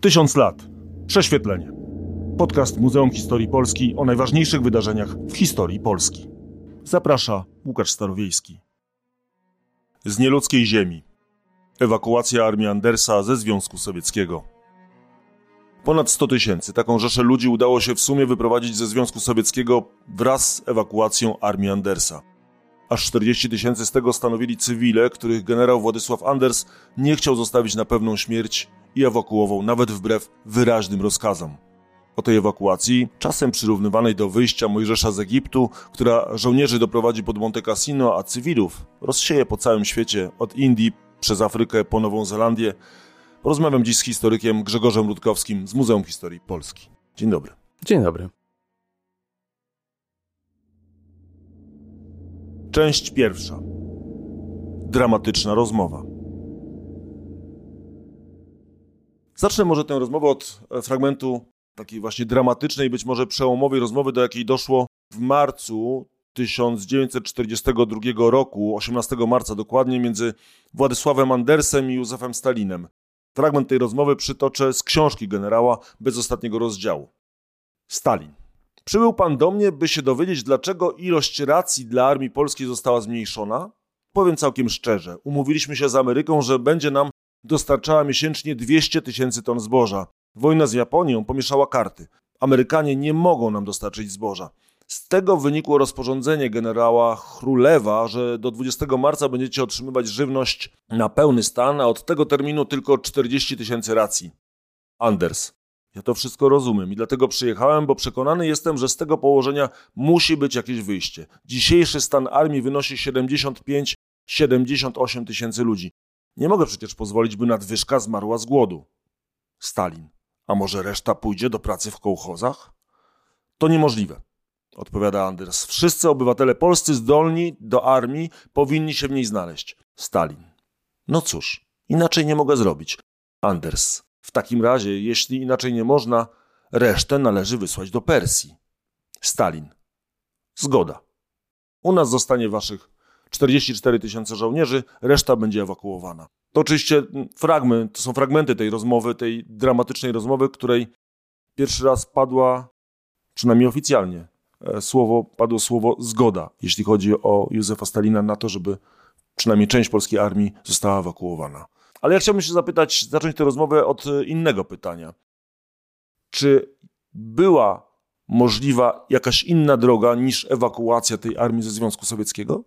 Tysiąc lat. Prześwietlenie. Podcast Muzeum Historii Polski o najważniejszych wydarzeniach w historii Polski. Zaprasza Łukasz Starowiejski. Z nieludzkiej ziemi. Ewakuacja armii Andersa ze Związku Sowieckiego. Ponad 100 tysięcy, taką rzeszę ludzi udało się w sumie wyprowadzić ze Związku Sowieckiego wraz z ewakuacją armii Andersa. Aż 40 tysięcy z tego stanowili cywile, których generał Władysław Anders nie chciał zostawić na pewną śmierć i ewakuował nawet wbrew wyraźnym rozkazom. O tej ewakuacji, czasem przyrównywanej do wyjścia Mojżesza z Egiptu, która żołnierzy doprowadzi pod Monte Cassino, a cywilów rozsieje po całym świecie, od Indii przez Afrykę po Nową Zelandię, porozmawiam dziś z historykiem Grzegorzem Rutkowskim z Muzeum Historii Polski. Dzień dobry. Dzień dobry. Część pierwsza. Dramatyczna rozmowa. Zacznę może tę rozmowę od e, fragmentu takiej właśnie dramatycznej, być może przełomowej rozmowy, do jakiej doszło w marcu 1942 roku, 18 marca dokładnie, między Władysławem Andersem i Józefem Stalinem. Fragment tej rozmowy przytoczę z książki generała bez ostatniego rozdziału. Stalin. Przybył pan do mnie, by się dowiedzieć, dlaczego ilość racji dla armii polskiej została zmniejszona? Powiem całkiem szczerze, umówiliśmy się z Ameryką, że będzie nam dostarczała miesięcznie 200 tysięcy ton zboża. Wojna z Japonią pomieszała karty. Amerykanie nie mogą nam dostarczyć zboża. Z tego wynikło rozporządzenie generała Chrulewa, że do 20 marca będziecie otrzymywać żywność na pełny stan, a od tego terminu tylko 40 tysięcy racji. Anders. Ja to wszystko rozumiem i dlatego przyjechałem, bo przekonany jestem, że z tego położenia musi być jakieś wyjście. Dzisiejszy stan armii wynosi 75-78 tysięcy ludzi. Nie mogę przecież pozwolić, by nadwyżka zmarła z głodu. Stalin. A może reszta pójdzie do pracy w kołchozach? To niemożliwe, odpowiada Anders. Wszyscy obywatele polscy zdolni do armii powinni się w niej znaleźć. Stalin. No cóż, inaczej nie mogę zrobić. Anders. W takim razie, jeśli inaczej nie można, resztę należy wysłać do Persji. Stalin. Zgoda. U nas zostanie waszych 44 tysiące żołnierzy, reszta będzie ewakuowana. To oczywiście fragment, to są fragmenty tej rozmowy, tej dramatycznej rozmowy, której pierwszy raz padła, przynajmniej oficjalnie, e, słowo, padło słowo zgoda, jeśli chodzi o Józefa Stalina na to, żeby przynajmniej część polskiej armii została ewakuowana. Ale ja chciałbym się zapytać, zacząć tę rozmowę od innego pytania. Czy była możliwa jakaś inna droga niż ewakuacja tej armii ze Związku Sowieckiego?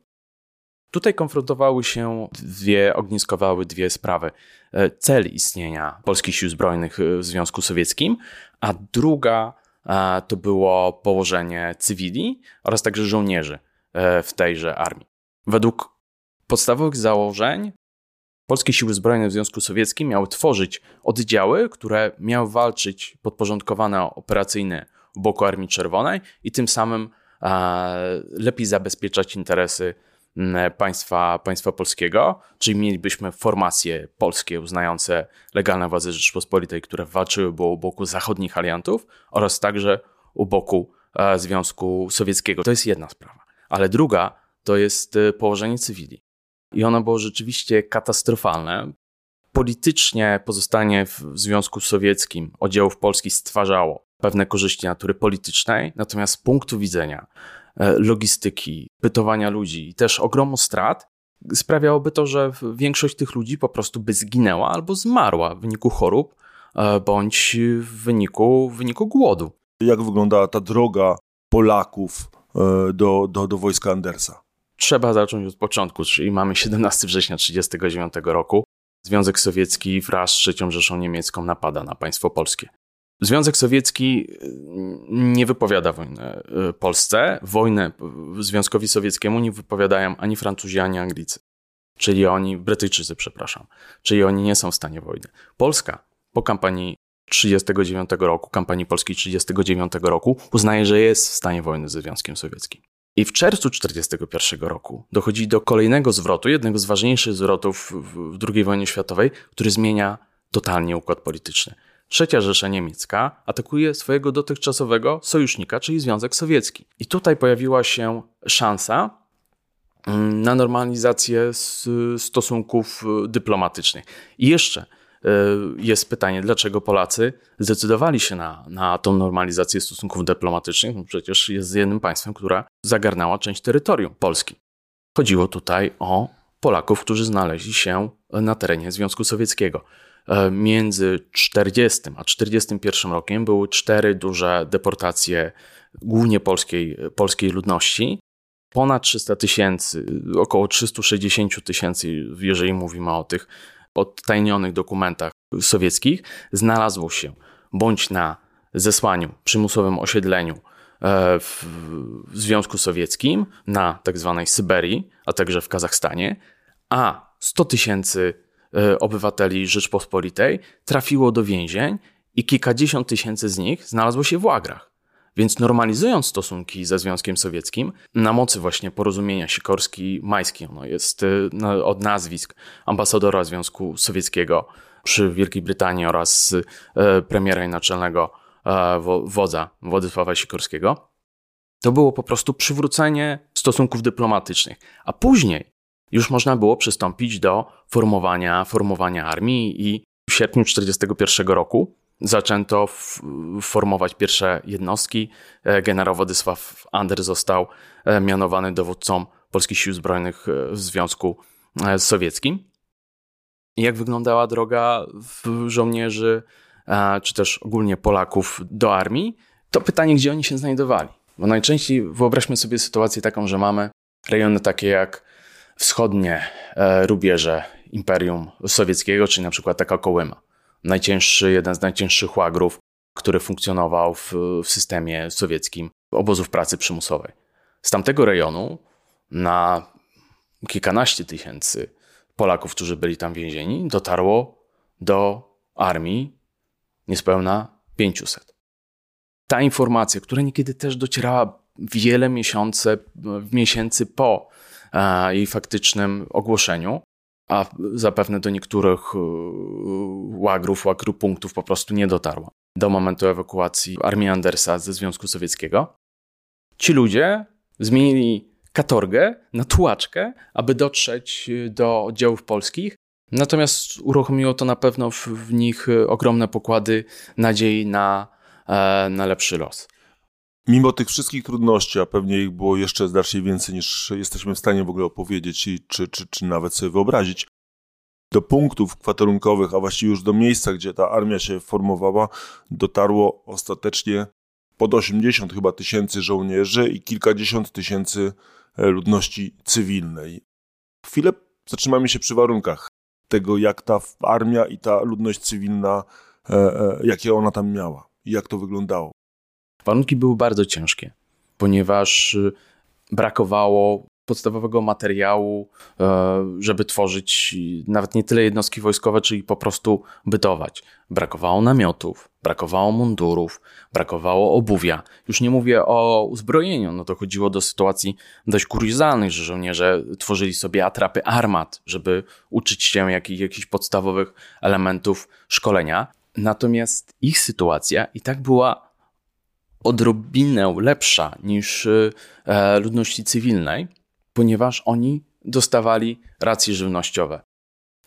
Tutaj konfrontowały się dwie, ogniskowały dwie sprawy. E, cel istnienia polskich sił zbrojnych w Związku Sowieckim, a druga e, to było położenie cywili oraz także żołnierzy e, w tejże armii. Według podstawowych założeń polskie siły zbrojne w Związku Sowieckim miały tworzyć oddziały, które miały walczyć podporządkowane operacyjne boku Armii Czerwonej i tym samym lepiej zabezpieczać interesy państwa, państwa polskiego, czyli mielibyśmy formacje polskie uznające legalne władze Rzeczypospolitej, które walczyły u boku zachodnich aliantów oraz także u boku e, Związku Sowieckiego. To jest jedna sprawa. Ale druga to jest e, położenie cywili. I ono było rzeczywiście katastrofalne. Politycznie pozostanie w Związku Sowieckim oddziałów polskich stwarzało pewne korzyści natury politycznej, natomiast z punktu widzenia logistyki, pytowania ludzi i też ogromu strat, sprawiałoby to, że większość tych ludzi po prostu by zginęła albo zmarła w wyniku chorób e, bądź w wyniku, w wyniku głodu. Jak wyglądała ta droga Polaków e, do, do, do wojska Andersa? Trzeba zacząć od początku, czyli mamy 17 września 1939 roku. Związek Sowiecki wraz z III Rzeszą Niemiecką napada na państwo polskie. Związek Sowiecki y, nie wypowiada wojny y, Polsce. Wojnę Związkowi Sowieckiemu nie wypowiadają ani Francuzi, ani Anglicy. Czyli oni, Brytyjczycy, przepraszam. Czyli oni nie są w stanie wojny. Polska po kampanii 1939 roku, kampanii polskiej 1939 roku, uznaje, że jest w stanie wojny ze Związkiem Sowieckim. I w czerwcu 1941 roku dochodzi do kolejnego zwrotu, jednego z ważniejszych zwrotów w II wojnie światowej, który zmienia totalnie układ polityczny. Trzecia Rzesza Niemiecka atakuje swojego dotychczasowego sojusznika, czyli Związek Sowiecki. I tutaj pojawiła się szansa mm, na normalizację stosunków y, dyplomatycznych. I jeszcze jest pytanie, dlaczego Polacy zdecydowali się na, na tą normalizację stosunków dyplomatycznych? No przecież jest jednym państwem, która zagarnęła część terytorium Polski. Chodziło tutaj o Polaków, którzy znaleźli się na terenie Związku Sowieckiego. E, między 40 a 41 rokiem były cztery duże deportacje, głównie polskiej, polskiej ludności. Ponad 300 tysięcy, około 360 tysięcy, jeżeli mówimy o tych odtajnionych dokumentach sowieckich, znalazło się bądź na zesłaniu, przymusowym osiedleniu e, w Związku Sowieckim, na tak zwanej Syberii, a także w Kazachstanie, a 100 tysięcy obywateli Rzeczpospolitej trafiło do więzień i kilkadziesiąt tysięcy z nich znalazło się w łagrach. Więc normalizując stosunki ze Związkiem Sowieckim, na mocy właśnie porozumienia Sikorski-Majski, ono jest y, od nazwisk ambasadora Związku Sowieckiego przy Wielkiej Brytanii oraz y, premiera i naczelnego e, wodza Władysława Sikorskiego, to było po prostu przywrócenie stosunków dyplomatycznych. A później już można było przystąpić do formowania, formowania armii i w sierpniu 1941 roku zaczęto formować pierwsze jednostki. E, generał Władysław Ander został e, mianowany dowódcą Polskich Sił Zbrojnych e, w Związku Sowieckim. Jak wyglądała droga żołnierzy, czy też ogólnie Polaków do armii? To pytanie, gdzie oni się znajdowali. Bo najczęściej wyobraźmy sobie sytuację taką, że mamy rejony takie jak wschodnie rubieże Imperium Sowieckiego, czyli na przykład taka Kołyma najcięższy, jeden z najcięższych łagrów, który funkcjonował w, w systemie sowieckim obozów pracy przymusowej. Z tamtego rejonu na kilkanaście tysięcy Polaków, którzy byli tam więzieni, dotarło do armii niespełna 500. Ta informacja, która niekiedy też docierała wiele miesiące, miesięcy po e, jej faktycznym ogłoszeniu, a zapewne do niektórych e, łagrów, punktów po prostu nie dotarła do momentu ewakuacji armii Andersa ze Związku Sowieckiego. Ci ludzie zmienili katorgę na tułaczkę, aby dotrzeć do oddziałów polskich. Natomiast uruchomiło to na pewno w, w nich ogromne pokłady nadziei na, e, na lepszy los. Mimo tych wszystkich trudności, a pewnie ich było jeszcze znacznie więcej niż jesteśmy w stanie w ogóle opowiedzieć, czy, czy, czy nawet sobie wyobrazić, do punktów kwaterunkowych, a właściwie już do miejsca, gdzie ta armia się formowała, dotarło ostatecznie pod 80 chyba tysięcy żołnierzy i kilkadziesiąt tysięcy e, ludności cywilnej. Chwilę zatrzymamy się przy warunkach tego, jak ta armia i ta ludność cywilna, e, e, jakie ona tam miała i jak to wyglądało. Warunki były bardzo ciężkie, ponieważ y, brakowało podstawowego materiału, e, żeby tworzyć nawet nie tyle jednostki wojskowe, czyli po prostu bytować. Brakowało namiotów, brakowało mundurów, brakowało obuwia. Już nie mówię o uzbrojeniu, no to chodziło do sytuacji dość kuriozalnych, że żołnierze tworzyli sobie atrapy armat, żeby uczyć się jakich, jakichś podstawowych elementów szkolenia. Natomiast ich sytuacja i tak była odrobinę lepsza niż e, ludności cywilnej, ponieważ oni dostawali racje żywnościowe.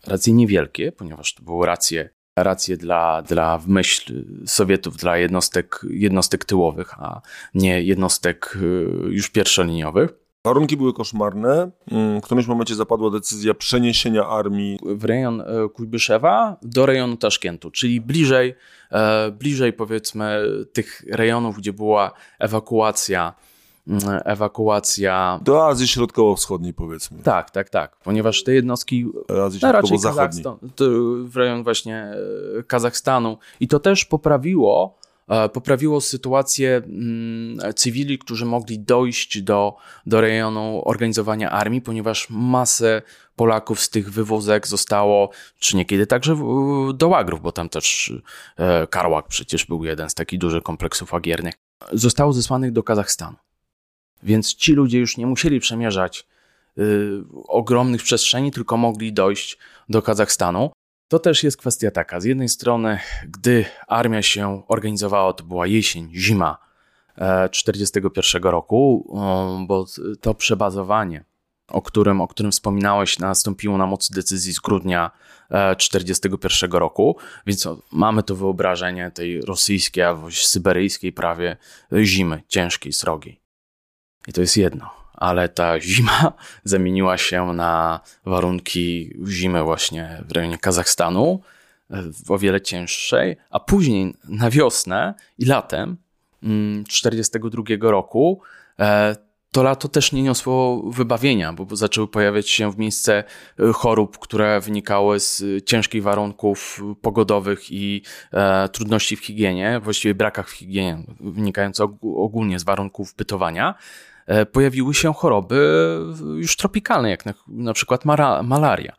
Racje niewielkie, ponieważ to były racje, racje dla, dla w myśl Sowietów, dla jednostek, jednostek tyłowych, a nie jednostek y, już pierwszoliniowych. Warunki były koszmarne. Mm, w którymś momencie zapadła decyzja przeniesienia armii w rejon e, Kujbyszewa do rejonu Taszkentu, czyli bliżej, e, bliżej powiedzmy tych rejonów, gdzie była ewakuacja Mm, ewakuacja. Do Azji Środkowo-Wschodniej, powiedzmy. Tak, tak, tak. Ponieważ te jednostki. Azji no, raczej Kazachstan, w rejon właśnie e, Kazachstanu. I to też poprawiło. E, poprawiło sytuację mm, cywili, którzy mogli dojść do, do rejonu organizowania armii, ponieważ masę Polaków z tych wywózek zostało, czy niekiedy także do łagrów, bo tam też e, Karłak przecież był jeden z takich dużych kompleksów łagiernych, zostało zesłanych do Kazachstanu. Więc ci ludzie już nie musieli przemierzać y, ogromnych przestrzeni, tylko mogli dojść do Kazachstanu. To też jest kwestia taka. Z jednej strony, gdy armia się organizowała, to była jesień, zima 1941 e, roku, bo to przebazowanie o którym, o którym wspominałeś, nastąpiło na mocy decyzji z grudnia 1941 roku, więc mamy to wyobrażenie tej rosyjskiej albo syberyjskiej prawie zimy, ciężkiej, srogiej. I to jest jedno, ale ta zima zamieniła się na warunki zimy właśnie w rejonie Kazachstanu, o wiele cięższej, a później na wiosnę i latem 1942 mm, roku e, to lato też nie niosło wybawienia, bo zaczęły pojawiać się w miejsce e, chorób, które wynikały z ciężkich warunków pogodowych i e, trudności w higienie, właściwie brakach w higienie, wynikające ogólnie z warunków bytowania. E, pojawiły się choroby już tropikalne, jak na, na przykład mara, malaria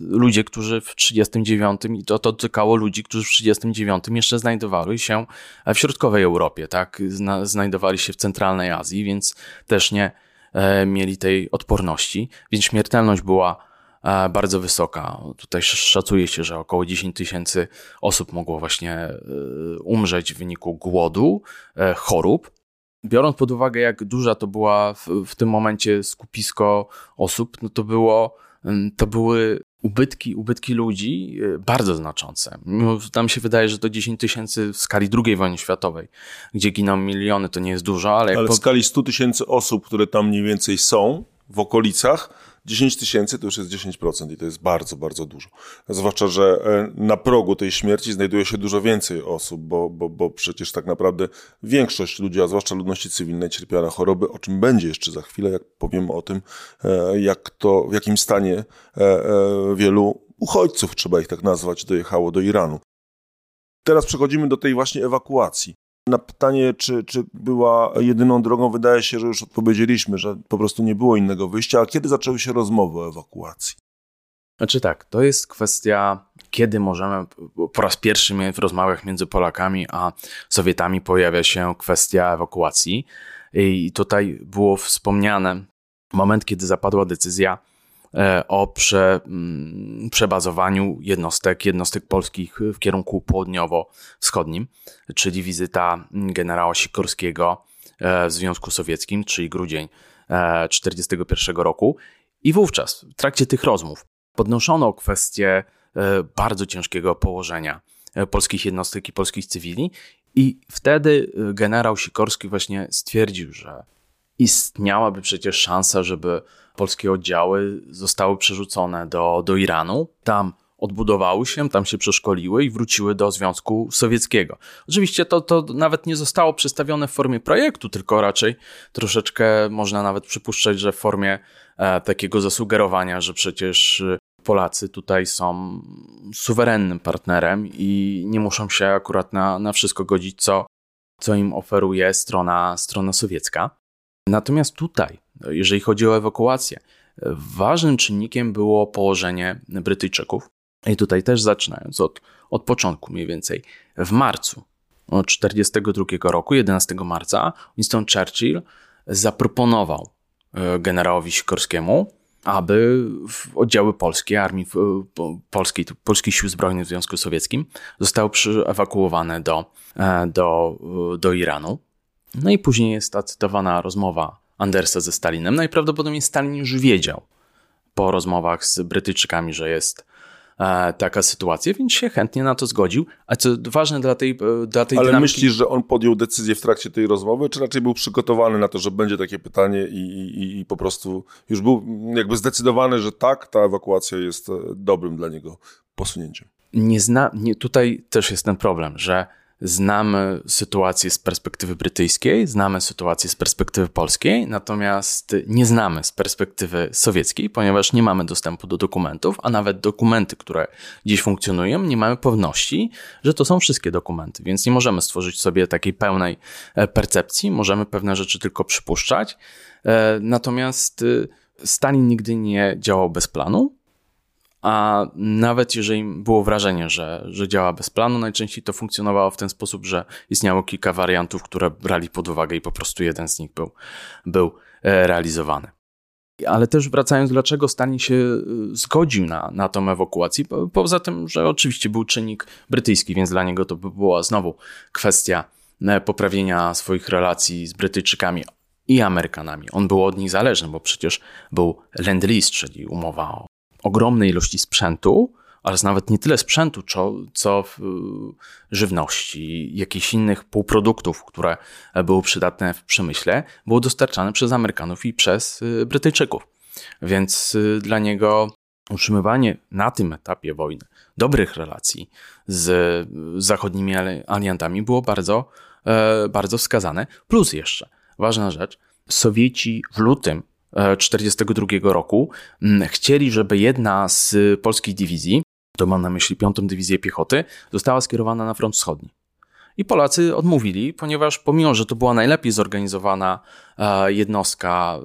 ludzie, którzy w 39 i to, to dotykało ludzi, którzy w 39 jeszcze znajdowali się w środkowej Europie, tak? Zna, znajdowali się w centralnej Azji, więc też nie e, mieli tej odporności, więc śmiertelność była e, bardzo wysoka. Tutaj szacuje się, że około 10 tysięcy osób mogło właśnie e, umrzeć w wyniku głodu, chorób. Biorąc pod uwagę, jak duża to była w, w tym momencie skupisko osób, no to było to były ubytki, ubytki ludzi e, bardzo znaczące. Tam się wydaje, że to 10 tysięcy w skali II wojny światowej, gdzie giną miliony, to nie jest dużo, ale... ale w po... skali 100 tysięcy osób, które tam mniej więcej są, w okolicach, 10 tysięcy to już jest 10% i to jest bardzo, bardzo dużo. Zwłaszcza, że e, na progu tej śmierci znajduje się dużo więcej osób, bo, bo, bo przecież tak naprawdę większość ludzi, a zwłaszcza ludności cywilnej, cierpiała na choroby, o czym będzie jeszcze za chwilę, jak powiemy o tym, e, jak to, w jakim stanie e, wielu uchodźców, trzeba ich tak nazwać, dojechało do Iranu. Teraz przechodzimy do tej właśnie ewakuacji. Na pytanie, czy, czy była jedyną drogą, wydaje się, że już odpowiedzieliśmy, że po prostu nie było innego wyjścia. A kiedy zaczęły się rozmowy o ewakuacji? Znaczy tak, to jest kwestia, kiedy możemy, po raz pierwszy w rozmowach między Polakami a Sowietami pojawia się kwestia ewakuacji. I tutaj było wspomniane moment, kiedy zapadła decyzja o prze, mm, przebazowaniu jednostek, jednostek polskich w kierunku południowo-wschodnim, czyli wizyta generała Sikorskiego e, w Związku Sowieckim, czyli grudzień 1941 e, roku. I wówczas, w trakcie tych rozmów, podnoszono kwestię bardzo ciężkiego położenia polskich jednostek i polskich cywili, i wtedy generał Sikorski właśnie stwierdził, że istniałaby przecież szansa, żeby polskie oddziały zostały przerzucone do, do Iranu. Tam odbudowały się, tam się przeszkoliły i wróciły do Związku Sowieckiego. Oczywiście to, to nawet nie zostało przedstawione w formie projektu, tylko raczej troszeczkę można nawet przypuszczać, że w formie e, takiego zasugerowania, że przecież e, Polacy tutaj są suwerennym partnerem i nie muszą się akurat na, na wszystko godzić, co, co im oferuje strona, strona sowiecka. Natomiast tutaj, jeżeli chodzi o ewakuację, ważnym czynnikiem było położenie Brytyjczyków. I tutaj też zaczynając od, od początku mniej więcej, w marcu 1942 roku, 11 marca, Winston Churchill zaproponował e, generałowi Sikorskiemu, aby oddziały polskie, armii polskiej, polskich sił zbrojnych w Związku Sowieckim zostały ewakuowane do, e, do, do Iranu. No i później jest ta cytowana rozmowa Andersa ze Stalinem. Najprawdopodobniej Stalin już wiedział po rozmowach z Brytyjczykami, że jest e, taka sytuacja, więc się chętnie na to zgodził. A co ważne dla tej, e, dla tej Ale dynamiki... myślisz, że on podjął decyzję w trakcie tej rozmowy, czy raczej był przygotowany na to, że będzie takie pytanie i, i, i po prostu już był jakby zdecydowany, że tak, ta ewakuacja jest e, dobrym dla niego posunięciem? Nie zna, nie, tutaj też jest ten problem, że znamy sytuację z perspektywy brytyjskiej, znamy sytuację z perspektywy polskiej, natomiast nie znamy z perspektywy sowieckiej, ponieważ nie mamy dostępu do dokumentów, a nawet dokumenty, które dziś funkcjonują, nie mamy pewności, że to są wszystkie dokumenty, więc nie możemy stworzyć sobie takiej pełnej e, percepcji, możemy pewne rzeczy tylko przypuszczać. E, natomiast e, Stalin nigdy nie działał bez planu, a nawet jeżeli było wrażenie, że, że działa bez planu, najczęściej to funkcjonowało w ten sposób, że istniało kilka wariantów, które brali pod uwagę i po prostu jeden z nich był, był e, realizowany. Ale też wracając, dlaczego Stalin się e, zgodził na, na tą ewakuację? Poza tym, że oczywiście był czynnik brytyjski, więc dla niego to by była znowu kwestia e, poprawienia swoich relacji z Brytyjczykami i Amerykanami. On był od nich zależny, bo przecież był Lend-Lease, czyli umowa o ogromnej ilości sprzętu, ale nawet nie tyle sprzętu, co, co żywności, jakichś innych półproduktów, które były przydatne w przemyśle, było dostarczane przez Amerykanów i przez y, Brytyjczyków. Więc y, dla niego utrzymywanie na tym etapie wojny dobrych relacji z zachodnimi aliantami było bardzo, e, bardzo wskazane. Plus jeszcze, ważna rzecz, Sowieci w lutym 1942 roku chcieli, żeby jedna z polskich dywizji, to mam na myśli piątą dywizję piechoty, została skierowana na front wschodni. I Polacy odmówili, ponieważ pomimo, że to była najlepiej zorganizowana e, jednostka,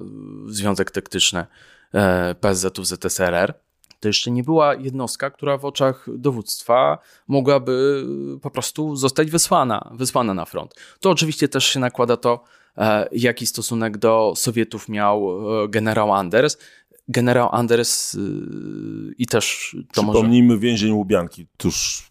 Związek Taktyczny e, PSZ-ów ZSRR, to jeszcze nie była jednostka, która w oczach dowództwa mogłaby po prostu zostać wysłana, wysłana na front. To oczywiście też się nakłada to, e, jaki stosunek do Sowietów miał e, generał Anders. Generał Anders y, i też to Przypomnijmy może... więzień Łubianki tuż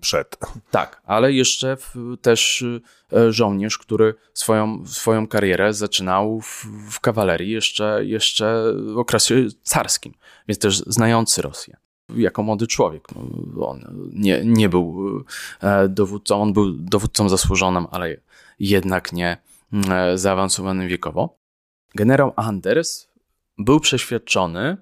przed. Tak, ale jeszcze w, też e, żołnierz, który swoją, swoją karierę zaczynał w, w kawalerii jeszcze, jeszcze w okresie carskim więc też znający Rosję. Jako młody człowiek. No, on nie, nie był e, dowódcą, on był dowódcą zasłużonym, ale jednak nie e, zaawansowanym wiekowo. Generał Anders był przeświadczony,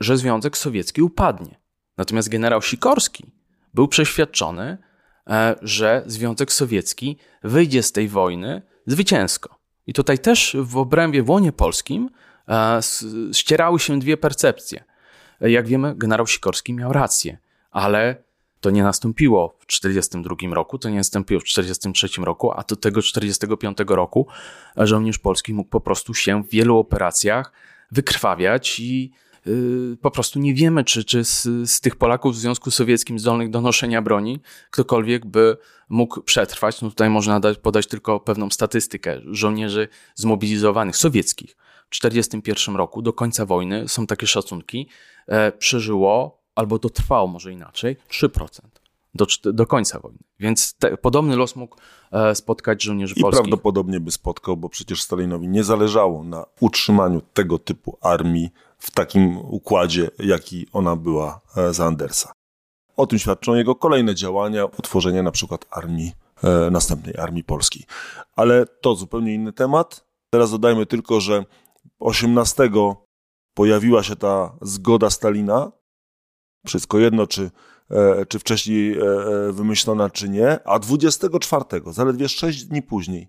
że Związek Sowiecki upadnie. Natomiast generał Sikorski był przeświadczony, e, że Związek Sowiecki wyjdzie z tej wojny zwycięsko. I tutaj też w obrębie w łonie polskim ścierały się dwie percepcje. Jak wiemy, generał Sikorski miał rację, ale to nie nastąpiło w 1942 roku, to nie nastąpiło w 1943 roku, a do tego 1945 roku żołnierz polski mógł po prostu się w wielu operacjach wykrwawiać i yy, po prostu nie wiemy, czy, czy z, z, tych Polaków w Związku Sowieckim zdolnych do noszenia broni ktokolwiek by mógł przetrwać. No tutaj można dać, podać tylko pewną statystykę żołnierzy zmobilizowanych sowieckich 1941 roku, do końca wojny, są takie szacunki, e, przeżyło, albo dotrwało może inaczej, 3% do, do końca wojny. Więc te, podobny los mógł e, spotkać żołnierzy I polskich. I prawdopodobnie by spotkał, bo przecież Stalinowi nie zależało na utrzymaniu tego typu armii w takim układzie, jaki ona była e, za Andersa. O tym świadczą jego kolejne działania, utworzenie na przykład armii, e, następnej armii polskiej. Ale to zupełnie inny temat. Teraz dodajmy tylko, że 18 pojawiła się ta zgoda Stalina, wszystko jedno, czy, e, czy wcześniej e, e, wymyślona, czy nie, a 24, zaledwie 6 dni później,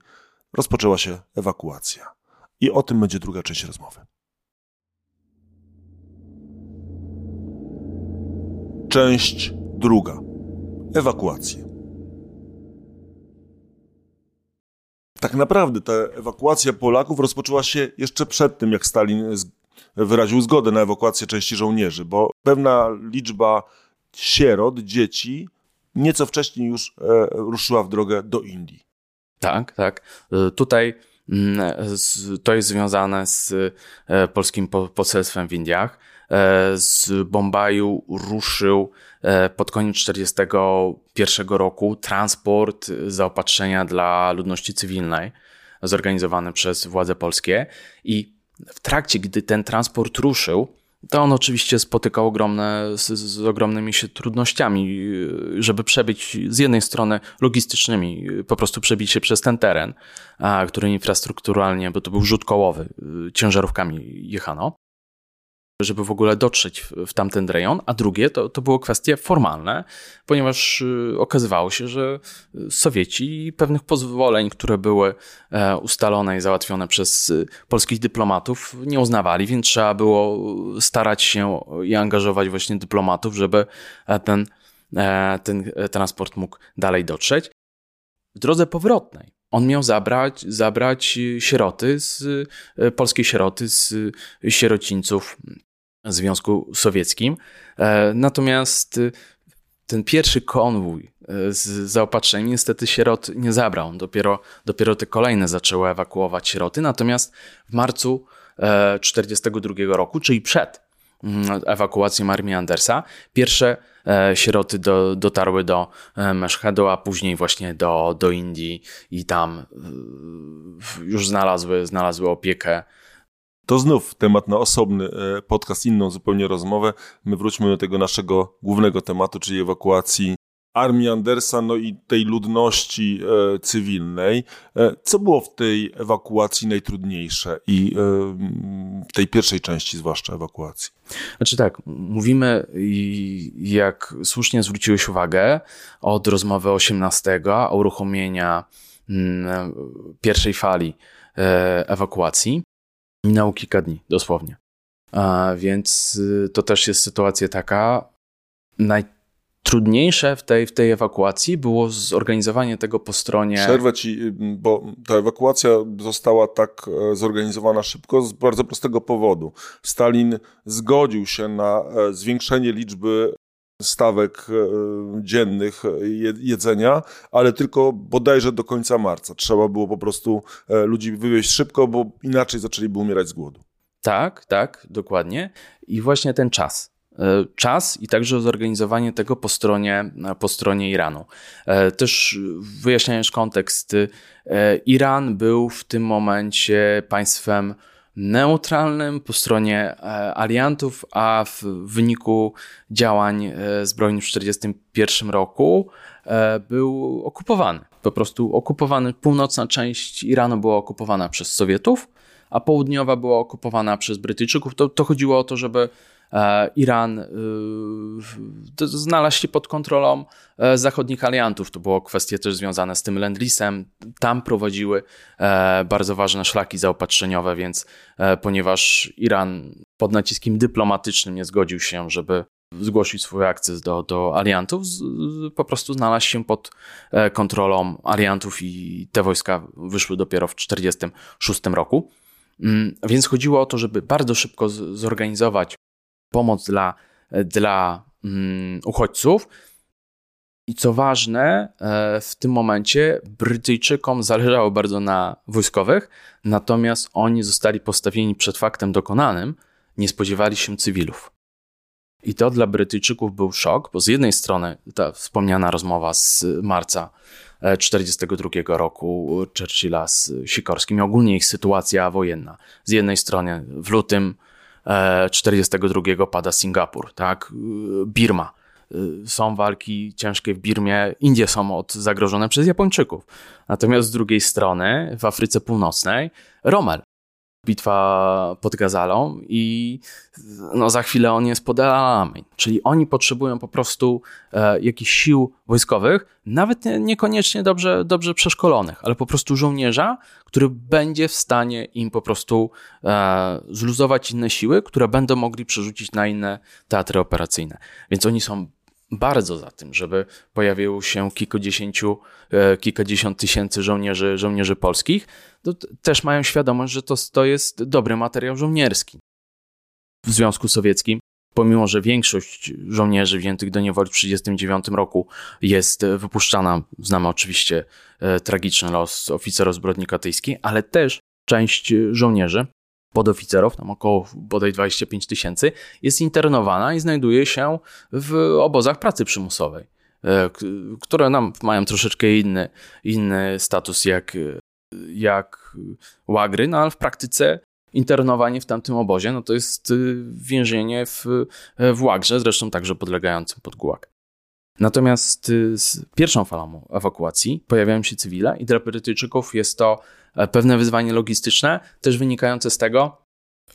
rozpoczęła się ewakuacja. I o tym będzie druga część rozmowy. Część druga. Ewakuacje. tak naprawdę ta ewakuacja Polaków rozpoczęła się jeszcze przed tym, jak Stalin wyraził zgodę na ewakuację części żołnierzy, bo pewna liczba sierot, dzieci nieco wcześniej już e, ruszyła w drogę do Indii. Tak, tak. E, tutaj mm, to jest związane z e, polskim poselstwem w Indiach. Z Bombaju ruszył pod koniec 1941 roku transport zaopatrzenia dla ludności cywilnej zorganizowany przez władze polskie i w trakcie, gdy ten transport ruszył, to on oczywiście spotykał ogromne, z, z, ogromnymi się trudnościami, żeby przebyć z jednej strony logistycznymi, po prostu przebić się przez ten teren, a, który infrastrukturalnie, bo to był rzut kołowy, ciężarówkami jechano żeby w ogóle dotrzeć w, tamten rejon, a drugie to, to było kwestie formalne, ponieważ y, okazywało się, że Sowieci pewnych pozwoleń, które były e, ustalone i załatwione przez y, polskich dyplomatów, nie uznawali, więc trzeba było starać się i angażować właśnie dyplomatów, żeby e, ten, e, ten transport mógł dalej dotrzeć. W drodze powrotnej on miał zabrać, zabrać sieroty z polskiej sieroty z sierocińców Związku Sowieckim. E, natomiast y, ten pierwszy konwój e, z zaopatrzeniem niestety sierot nie zabrał. Dopiero, dopiero te kolejne zaczęły ewakuować sieroty. Natomiast w marcu 1942 e, roku, czyli przed mm, ewakuacją armii Andersa. Pierwsze sieroty do, dotarły do Meszhedu, a później właśnie do, do Indii i tam już znalazły, znalazły opiekę to znów temat na osobny podcast, inną zupełnie rozmowę. My wróćmy do tego naszego głównego tematu, czyli ewakuacji armii Andersa, no i tej ludności e, cywilnej. E, co było w tej ewakuacji najtrudniejsze i e, tej pierwszej części zwłaszcza ewakuacji? Znaczy tak, mówimy jak słusznie zwróciłeś uwagę od rozmowy 18, o uruchomienia mm, pierwszej fali e, ewakuacji. Minęło kilka dni, dosłownie. A więc y, to też jest sytuacja taka, naj, trudniejsze w tej, w tej ewakuacji było zorganizowanie tego po stronie. Przerwę ci, bo ta ewakuacja została tak e, zorganizowana szybko z bardzo prostego powodu. Stalin zgodził się na e, zwiększenie liczby stawek e, dziennych jedzenia, ale tylko bodajże do końca marca. Trzeba było po prostu ludzi wywieźć szybko, bo inaczej zaczęliby umierać z głodu. Tak, tak, dokładnie. I właśnie ten czas. E, czas i także zorganizowanie tego po stronie, po stronie Iranu. E, też wyjaśniając kontekst, e, Iran był w tym momencie państwem neutralnym po stronie aliantów, a w wyniku działań zbrojnych w 1941 roku był okupowany. Po prostu okupowany, północna część Iranu była okupowana przez Sowietów, a południowa była okupowana przez Brytyjczyków. To, to chodziło o to, żeby E, Iran e, znalazł się pod kontrolą e, zachodnich aliantów. To było kwestie też związane z tym Lendlisem. Tam prowadziły bardzo ważne szlaki zaopatrzeniowe, więc ponieważ Iran pod naciskiem dyplomatycznym nie zgodził się, żeby zgłosić swój akces do, do aliantów, po prostu znalazł się pod kontrolą aliantów i te wojska wyszły dopiero w 1946 roku. Mm, więc chodziło o to, żeby bardzo szybko zorganizować pomoc dla, dla um, uchodźców. I co ważne, e, w tym momencie Brytyjczykom zależało bardzo na wojskowych, natomiast oni zostali postawieni przed faktem dokonanym, nie spodziewali się cywilów. I to dla Brytyjczyków był szok, bo z jednej strony ta wspomniana rozmowa z marca 1942 e, roku Churchilla z Sikorskim i ogólnie ich sytuacja wojenna. Z jednej strony w lutym 42 pada Singapur, tak? Birma. Są walki ciężkie w Birmie, Indie są od, zagrożone przez Japończyków. Natomiast z drugiej strony w Afryce Północnej Rommel, bitwa pod Gazalą i no, za chwilę on jest pod Alamein. Czyli oni potrzebują po prostu e, jakichś sił wojskowych, nawet niekoniecznie dobrze, dobrze przeszkolonych, ale po prostu żołnierza, który będzie w stanie im po prostu e, zluzować inne siły, które będą mogli przerzucić na inne teatry operacyjne. Więc oni są bardzo za tym, żeby pojawiło się kilkudziesięciu, e, kilkadziesiąt tysięcy żołnierzy, żołnierzy polskich, też mają świadomość, że to, to jest dobry materiał żołnierski. W Związku Sowieckim, pomimo że większość żołnierzy wziętych do niewoli w 1939 roku jest wypuszczana, znamy oczywiście e, tragiczny los oficera zbrodni katyjskiej, ale też część żołnierzy podoficerów, tam około bodaj 25 tysięcy, jest internowana i znajduje się w obozach pracy przymusowej, e, które nam mają troszeczkę inny, inny status jak, jak łagry, no ale w praktyce internowanie w tamtym obozie, no to jest y, więzienie w, w łagrze, zresztą także podlegającym pod gułak. Natomiast y, z pierwszą falą ewakuacji pojawiają się cywile i dla Brytyjczyków jest to e, pewne wyzwanie logistyczne, też wynikające z tego,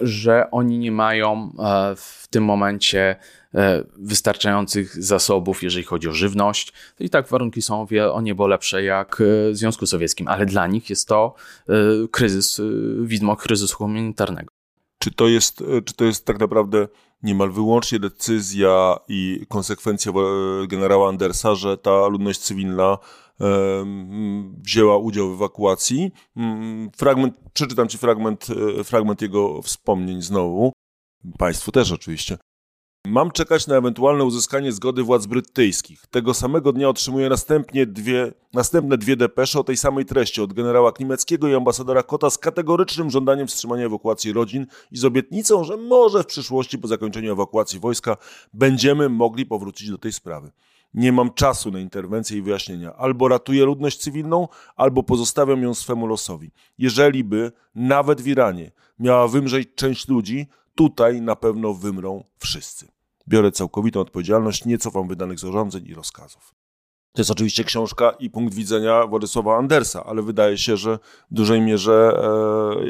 że oni nie mają e, w tym momencie e, wystarczających zasobów, jeżeli chodzi o żywność. I tak warunki są o niebo lepsze jak w Związku Sowieckim, ale dla nich jest to kryzys, widmo kryzysu humanitarnego. Czy to jest, czy to jest tak naprawdę niemal wyłącznie decyzja i konsekwencja generała Andersa, że ta ludność cywilna wzięła udział w ewakuacji. Mm, fragment, przeczytam ci fragment, e, fragment jego wspomnień znowu. Państwu też oczywiście. Mam czekać na ewentualne uzyskanie zgody władz brytyjskich. Tego samego dnia otrzymuję następnie dwie, następne dwie depesze o tej samej treści od generała Klimeckiego i ambasadora Kota z kategorycznym żądaniem wstrzymania ewakuacji rodzin i z obietnicą, że może w przyszłości po zakończeniu ewakuacji wojska będziemy mogli powrócić do tej sprawy. Nie mam czasu na interwencję i wyjaśnienia. Albo ratuję ludność cywilną, albo pozostawiam ją swemu losowi. Jeżeli by, nawet w Iranie, miała wymrzeć część ludzi, tutaj na pewno wymrą wszyscy. Biorę całkowitą odpowiedzialność, nie cofam wydanych zarządzeń i rozkazów. To jest oczywiście książka i punkt widzenia Władysława Andersa, ale wydaje się, że w dużej mierze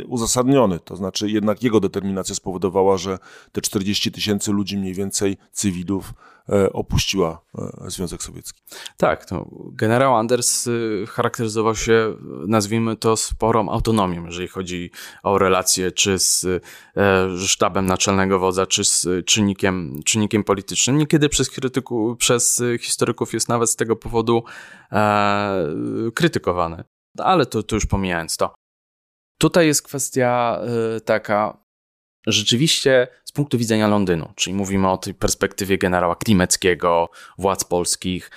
e, uzasadniony. To znaczy, jednak jego determinacja spowodowała, że te 40 tysięcy ludzi, mniej więcej cywilów, opuściła e, Związek Sowiecki. Tak, generał Anders y, charakteryzował się, nazwijmy to, sporą autonomią, jeżeli chodzi o relacje czy z e, sztabem naczelnego wodza, czy z czynnikiem, czynnikiem politycznym. Niekiedy przez, krytyku, przez historyków jest nawet z tego powodu e, krytykowany. Ale to, to już pomijając to. Tutaj jest kwestia taka, rzeczywiście z punktu widzenia Londynu, czyli mówimy o tej perspektywie generała Klimeckiego, władz polskich,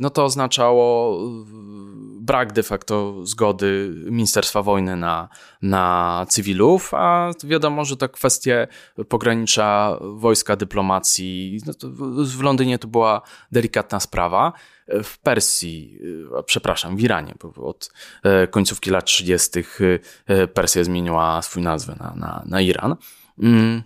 no to oznaczało e, brak de facto zgody Ministerstwa Wojny na, na cywilów, a wiadomo, że to kwestie pogranicza wojska, dyplomacji. No w Londynie to była delikatna sprawa. W Persji, e, przepraszam, w Iranie, bo od końcówki lat 30. Persja zmieniła swój nazwę na, na, na Iran. Mm.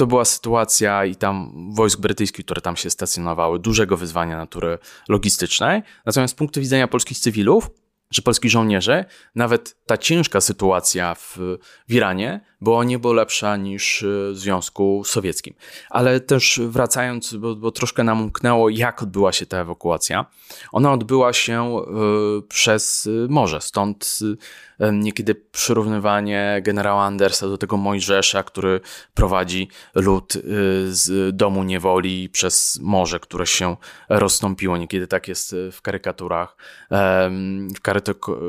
To była sytuacja i tam wojsk brytyjskich, które tam się stacjonowały, dużego wyzwania natury logistycznej. Natomiast z punktu widzenia polskich cywilów, że polskich żołnierzy, nawet ta ciężka sytuacja w, w Iranie była niebo lepsza niż w Związku Sowieckim. Ale też wracając, bo, bo troszkę nam umknęło, jak odbyła się ta ewakuacja. Ona odbyła się y, przez morze, stąd y, niekiedy przyrównywanie generała Andersa do tego Mojżesza, który prowadzi lud y, z domu niewoli przez morze, które się rozstąpiło. Niekiedy tak jest w karykaturach,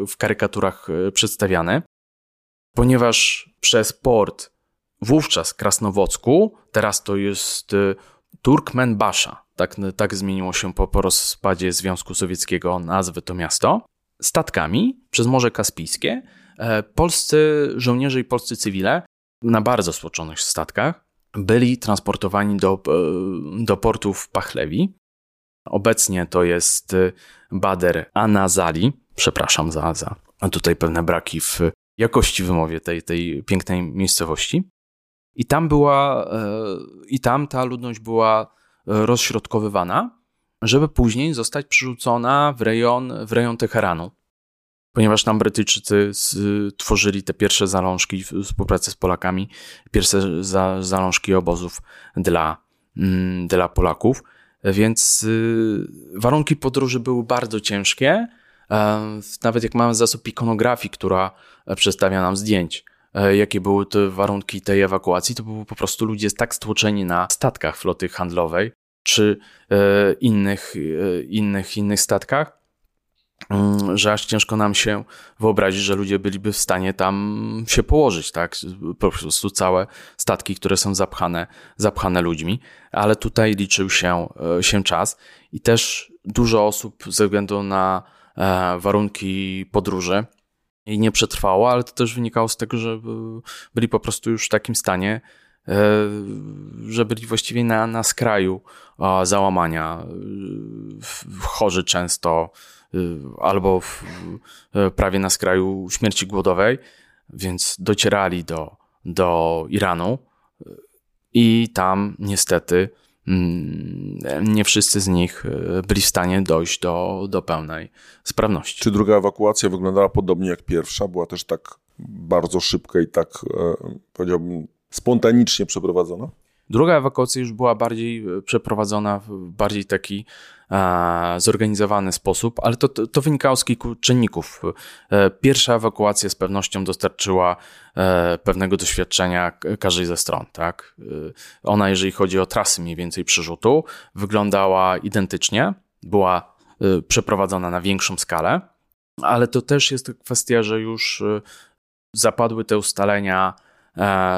w, karykaturach przedstawiane, ponieważ przez port wówczas Krasnowocku, teraz to jest e, Turkmenbasza, tak, tak zmieniło się po, po rozpadzie Związku Sowieckiego nazwy to miasto, statkami przez Morze Kaspijskie e, polscy żołnierze i polscy cywile na bardzo stłoczonych statkach byli transportowani do, do portu w Pachlewi. Obecnie to jest Bader Anazali, Przepraszam za, za tutaj pewne braki w jakości wymowie tej, tej pięknej miejscowości. I tam była, e, i tam ta ludność była e, rozśrodkowywana, żeby później zostać przerzucona w rejon, w rejon Teheranu. Ponieważ tam Brytyjczycy tworzyli te pierwsze zalążki w współpracy z Polakami, pierwsze za, zalążki obozów dla, mm, dla Polaków. Więc y, warunki podróży były bardzo ciężkie, nawet jak mamy zasób ikonografii, która e, przedstawia nam zdjęć, e, jakie były te warunki tej ewakuacji, to były po prostu ludzie tak stłoczeni na statkach floty handlowej czy e, innych, innych, innych statkach, mm, że aż ciężko nam się wyobrazić, że ludzie byliby w stanie tam się położyć, tak? Po prostu całe statki, które są zapchane, zapchane ludźmi, ale tutaj liczył się, się czas i też dużo osób ze względu na E, warunki podróży i nie przetrwało, ale to też wynikało z tego, że byli po prostu już w takim stanie, e, że byli właściwie na, na skraju załamania. Chorzy często, e, albo w, prawie na skraju śmierci głodowej, więc docierali do, do Iranu i tam niestety nie wszyscy z nich e, byli w stanie dojść do, do pełnej sprawności. Czy druga ewakuacja wyglądała podobnie jak pierwsza? Była też tak bardzo szybka i tak, e, powiedziałbym, spontanicznie przeprowadzona? Druga ewakuacja już była bardziej e, przeprowadzona w bardziej taki zorganizowany sposób, ale to, to, to, wynikało z kilku czynników. E, pierwsza ewakuacja z pewnością dostarczyła e, pewnego doświadczenia każdej ze stron. Tak? E, ona, jeżeli chodzi o trasy mniej więcej przerzutu, wyglądała identycznie, była przeprowadzona na większą skalę, ale to też jest kwestia, że już zapadły te ustalenia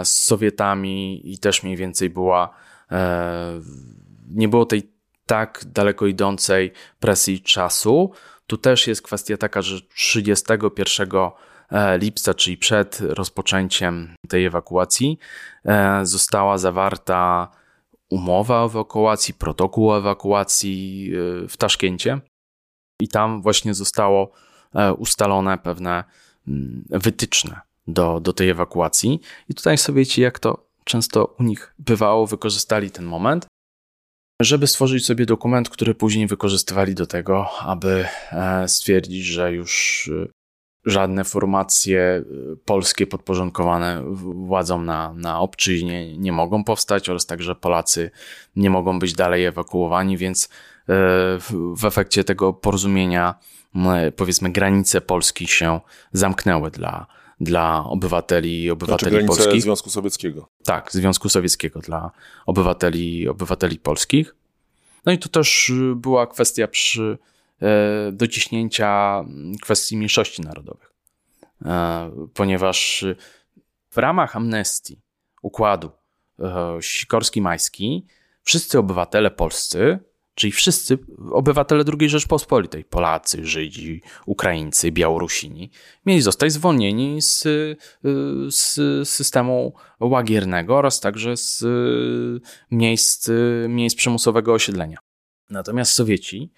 z Sowietami i też mniej więcej była nie było tej tak daleko idącej presji czasu. Tu też jest kwestia taka, że 31 lipca, czyli przed rozpoczęciem tej ewakuacji, została zawarta umowa o ewakuacji, protokół o ewakuacji w Taszkencie. I tam właśnie zostało ustalone pewne mm, wytyczne do, do tej ewakuacji. I tutaj Sowieci, jak to często u nich bywało, wykorzystali ten moment, żeby stworzyć sobie dokument, który później wykorzystywali do tego, aby e, stwierdzić, że już e, żadne formacje e, polskie podporządkowane władzom na, na obczyźnie nie mogą powstać oraz także Polacy nie mogą być dalej ewakuowani, więc w efekcie tego porozumienia powiedzmy granice Polski się zamknęły dla, dla obywateli i obywateli znaczy polskich. Związku Sowieckiego. Tak, Związku Sowieckiego dla obywateli obywateli polskich. No i to też była kwestia przy e, dociśnięcia kwestii mniejszości narodowych, e, ponieważ w ramach amnestii układu e, Sikorski-Majski wszyscy obywatele polscy Czyli wszyscy obywatele II Rzeczpospolitej, Polacy, Żydzi, Ukraińcy, Białorusini, mieli zostać zwolnieni z, z systemu łagiernego oraz także z miejsc, miejsc przymusowego osiedlenia. Natomiast Sowieci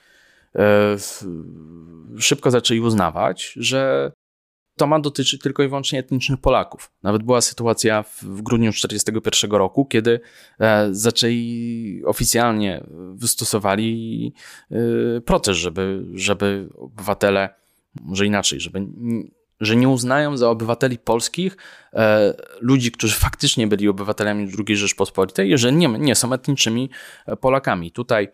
e, szybko zaczęli uznawać, że to ma dotyczyć tylko i wyłącznie etnicznych Polaków. Nawet była sytuacja w, w grudniu 1941 roku, kiedy e, zaczęli oficjalnie wystosowali e, protest, żeby, żeby obywatele, może inaczej, żeby że nie uznają za obywateli polskich e, ludzi, którzy faktycznie byli obywatelami II Rzeczpospolitej, że nie, nie są etnicznymi e, Polakami. Tutaj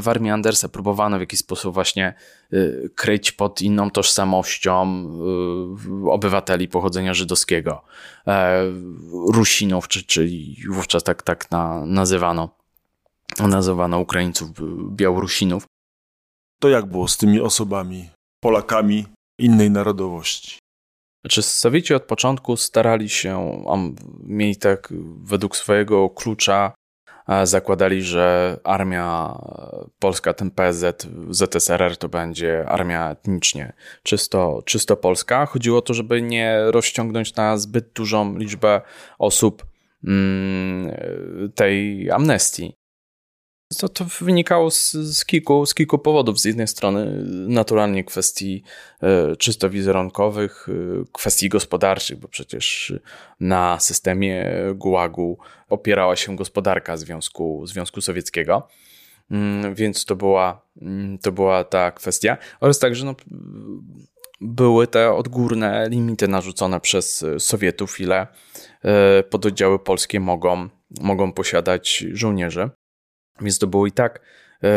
w armii Andersa próbowano w jakiś sposób właśnie e, kryć pod inną tożsamością e, obywateli pochodzenia żydowskiego, e, Rusinów, czy, czyli wówczas tak, tak na, nazywano, nazywano Ukraińców, Białorusinów. To jak było z tymi osobami, Polakami, innej narodowości. Znaczy, Sowieci od początku starali się, mieli tak według swojego klucza, zakładali, że armia polska, ten PZ, ZSRR to będzie armia etnicznie czysto, czysto polska. Chodziło o to, żeby nie rozciągnąć na zbyt dużą liczbę osób mm, tej amnestii. To, to wynikało z, z, kilku, z kilku powodów. Z jednej strony naturalnie kwestii e, czysto wizerunkowych, e, kwestii gospodarczych, bo przecież na systemie gułagu opierała się gospodarka Związku, Związku Sowieckiego. Mm, więc to była, mm, to była ta kwestia. Oraz także no, były te odgórne limity narzucone przez Sowietów, ile e, pododdziały polskie mogą, mogą posiadać żołnierzy. Więc to było i tak e,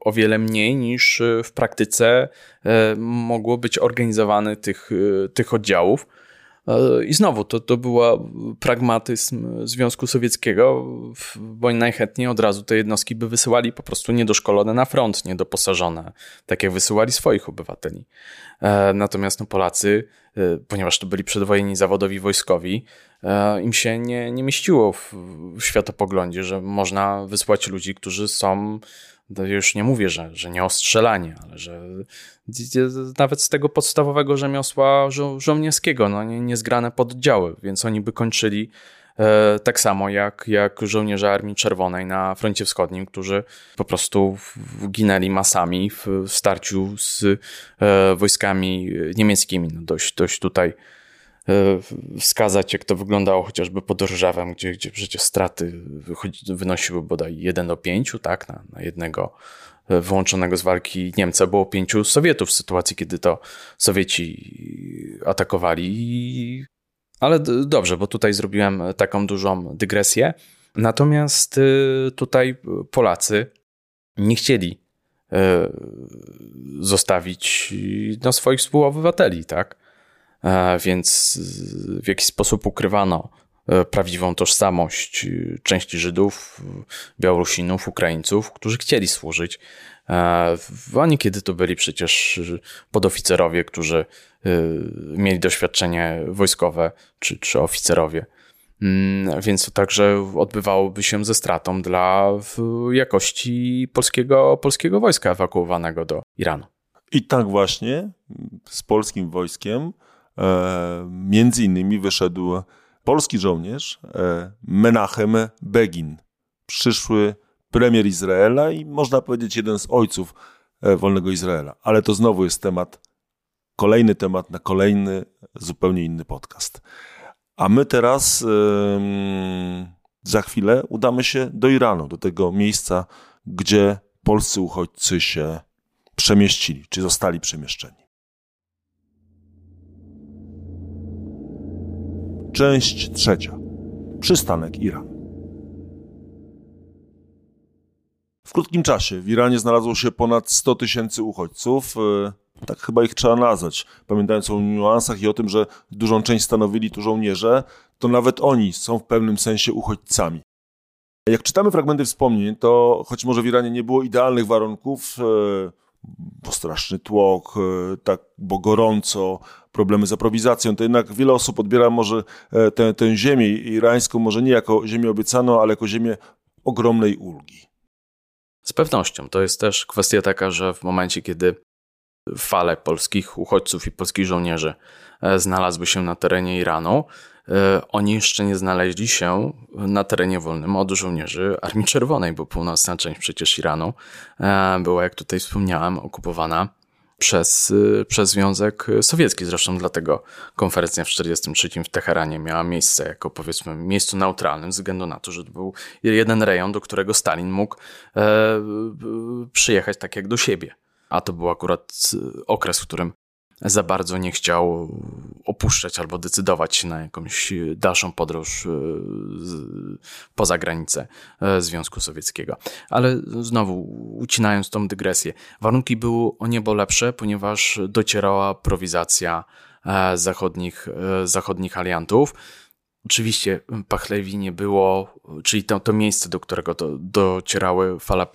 o wiele mniej niż e, w praktyce e, mogło być organizowane tych, tych oddziałów. I znowu to, to była pragmatyzm Związku Sowieckiego, bo oni najchętniej od razu te jednostki by wysyłali po prostu niedoszkolone na front, niedoposażone, tak jak wysyłali swoich obywateli. Natomiast no, Polacy, ponieważ to byli przedwojenni zawodowi wojskowi, E, im się nie, nie mieściło w, w światopoglądzie, że można wysłać ludzi, którzy są już nie mówię, że, że nie ostrzelanie, ale że nawet z tego podstawowego rzemiosła żo żołnierskiego, no nie, niezgrane poddziały, więc oni by kończyli e, tak samo jak, jak żołnierze Armii Czerwonej na froncie wschodnim, którzy po prostu ginęli masami w, w starciu z e, wojskami niemieckimi. No dość, dość tutaj wskazać, jak to wyglądało chociażby pod Rżawem, gdzie, gdzie przecież straty wynosiły bodaj 1 do 5, tak, na, na jednego e, wyłączonego z walki Niemca było pięciu Sowietów w sytuacji, kiedy to Sowieci atakowali. Ale dobrze, bo tutaj zrobiłem taką dużą dygresję. Natomiast e, tutaj Polacy nie chcieli zostawić no, swoich współobywateli, tak? E, więc w jakiś sposób ukrywano e, prawdziwą tożsamość e, części Żydów, Białorusinów, Ukraińców, którzy chcieli służyć. A niekiedy to byli przecież podoficerowie, którzy mieli doświadczenie wojskowe, czy, czy oficerowie Mm, więc to także odbywałoby się ze stratą dla jakości polskiego, polskiego wojska ewakuowanego do Iranu. I tak właśnie z polskim wojskiem między innymi wyszedł polski żołnierz e, Menachem Begin, przyszły premier Izraela i można powiedzieć jeden z ojców e, wolnego Izraela. Ale to znowu jest temat, kolejny temat na kolejny, zupełnie inny podcast. A my teraz za chwilę udamy się do Iranu, do tego miejsca, gdzie polscy uchodźcy się przemieścili, czy zostali przemieszczeni. Część trzecia. Przystanek Iran. W krótkim czasie w Iranie znalazło się ponad 100 tysięcy uchodźców. E, tak chyba ich trzeba nazwać. Pamiętając o niuansach i o tym, że dużą część stanowili tu żołnierze, to nawet oni są w pewnym sensie uchodźcami. Jak czytamy fragmenty wspomnień, to choć może w Iranie nie było idealnych warunków, e, bo straszny tłok, e, tak, bo gorąco, problemy z aprowizacją, to jednak wiele osób odbiera może e, tę, tę ziemię irańską, może nie jako ziemię obiecaną, ale jako ziemię ogromnej ulgi. Z pewnością. To jest też kwestia taka, że w momencie, kiedy fale polskich uchodźców i polskich żołnierzy e, znalazły się na terenie Iranu, E, oni jeszcze nie znaleźli się na terenie wolnym od żołnierzy Armii Czerwonej, bo północna część przecież Iranu była, jak tutaj wspomniałem, okupowana przez, e, przez Związek Sowiecki. Zresztą dlatego konferencja w 1943 w Teheranie miała miejsce jako powiedzmy miejscu neutralnym, ze względu na to, że to był jeden rejon, do którego Stalin mógł e, przyjechać tak jak do siebie. A to był akurat okres, w którym za bardzo nie chciał opuszczać albo decydować się na jakąś dalszą podróż e, poza granicę e, Związku Sowieckiego. Ale znowu, ucinając tą dygresję, warunki były o niebo lepsze, ponieważ docierała prowizacja e, zachodnich, zachodnich aliantów. Oczywiście Pachlewi nie było, czyli to, to miejsce, do którego to, docierały fala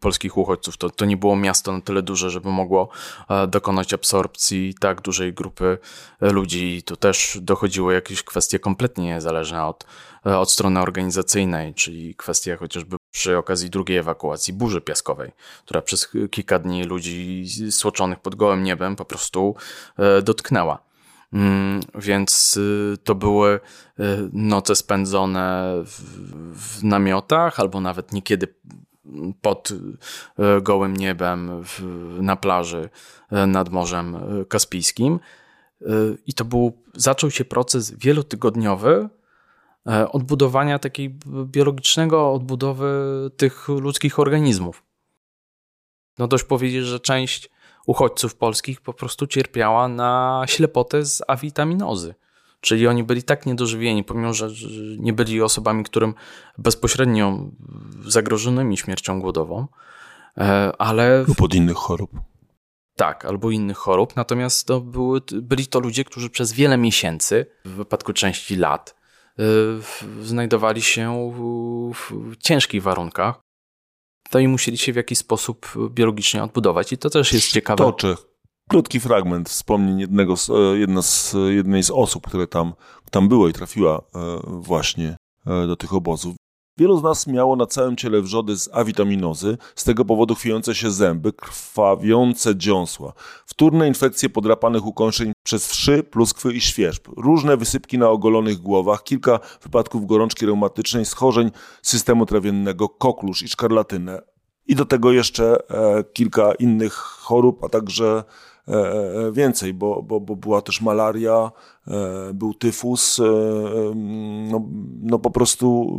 polskich uchodźców, to, to nie było miasto na tyle duże, żeby mogło e, dokonać absorpcji tak dużej grupy e, ludzi. Tu też dochodziły jakieś kwestie kompletnie niezależne od, e, od strony organizacyjnej, czyli kwestia chociażby przy okazji drugiej ewakuacji burzy piaskowej, która przez kilka dni ludzi stłoczonych pod gołym niebem po prostu dotknęła. Mm, więc y, to były y, noce spędzone w, w namiotach, albo nawet niekiedy pod y, gołym niebem w, na plaży nad Morzem Kaspijskim. I to był, zaczął się proces wielotygodniowy odbudowania takiej biologicznego odbudowy tych ludzkich organizmów. No dość powiedzieć, że część uchodźców polskich po prostu cierpiała na ślepotę z awitaminozy. Czyli oni byli tak niedożywieni, pomimo że nie byli osobami, którym bezpośrednio zagrożonymi śmiercią głodową, e, ale. Lub od innych chorób. Tak, albo innych chorób. Natomiast to były, byli to ludzie, którzy przez wiele miesięcy, w wypadku części lat, e, znajdowali się w ciężkich warunkach to i musieli w jakiś sposób biologicznie odbudować. I to też jest ciekawe. Toczę krótki fragment wspomnień jednego z, e, jedna z, jednej z osób, które tam, tam było i trafiła e, właśnie e, do tych obozów. Wielu z nas miało na całym ciele wrzody z awitaminozy, z tego powodu chwiejące się zęby, krwawiące dziąsła, wtórne infekcje podrapanych ukończeń przez wszy, pluskwy i świerzb, różne wysypki na ogolonych głowach, kilka wypadków gorączki reumatycznej, schorzeń systemu trawiennego, koklusz i szkarlatynę. I do tego jeszcze e, kilka innych chorób, a także e, e więcej, bo, bo, bo była też malaria, e, był tyfus, e, no, no po prostu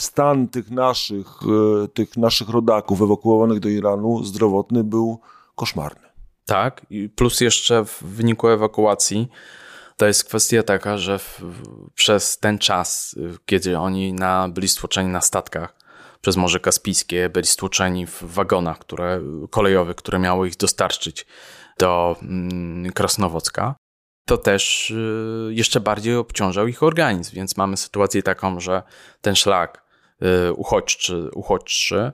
stan tych naszych, e, tych naszych rodaków ewakuowanych do Iranu zdrowotny był koszmarny. Tak, plus jeszcze w wyniku ewakuacji to jest kwestia taka, że w, przez ten czas, kiedy oni na, byli stłoczeni na statkach przez Morze Kaspijskie, byli stłoczeni w wagonach które, kolejowych, które miały ich dostarczyć do mm, Krasnowocka, to też y, jeszcze bardziej obciążał ich organizm. Więc mamy sytuację taką, że ten szlak y, uchodźczy, uchodźczy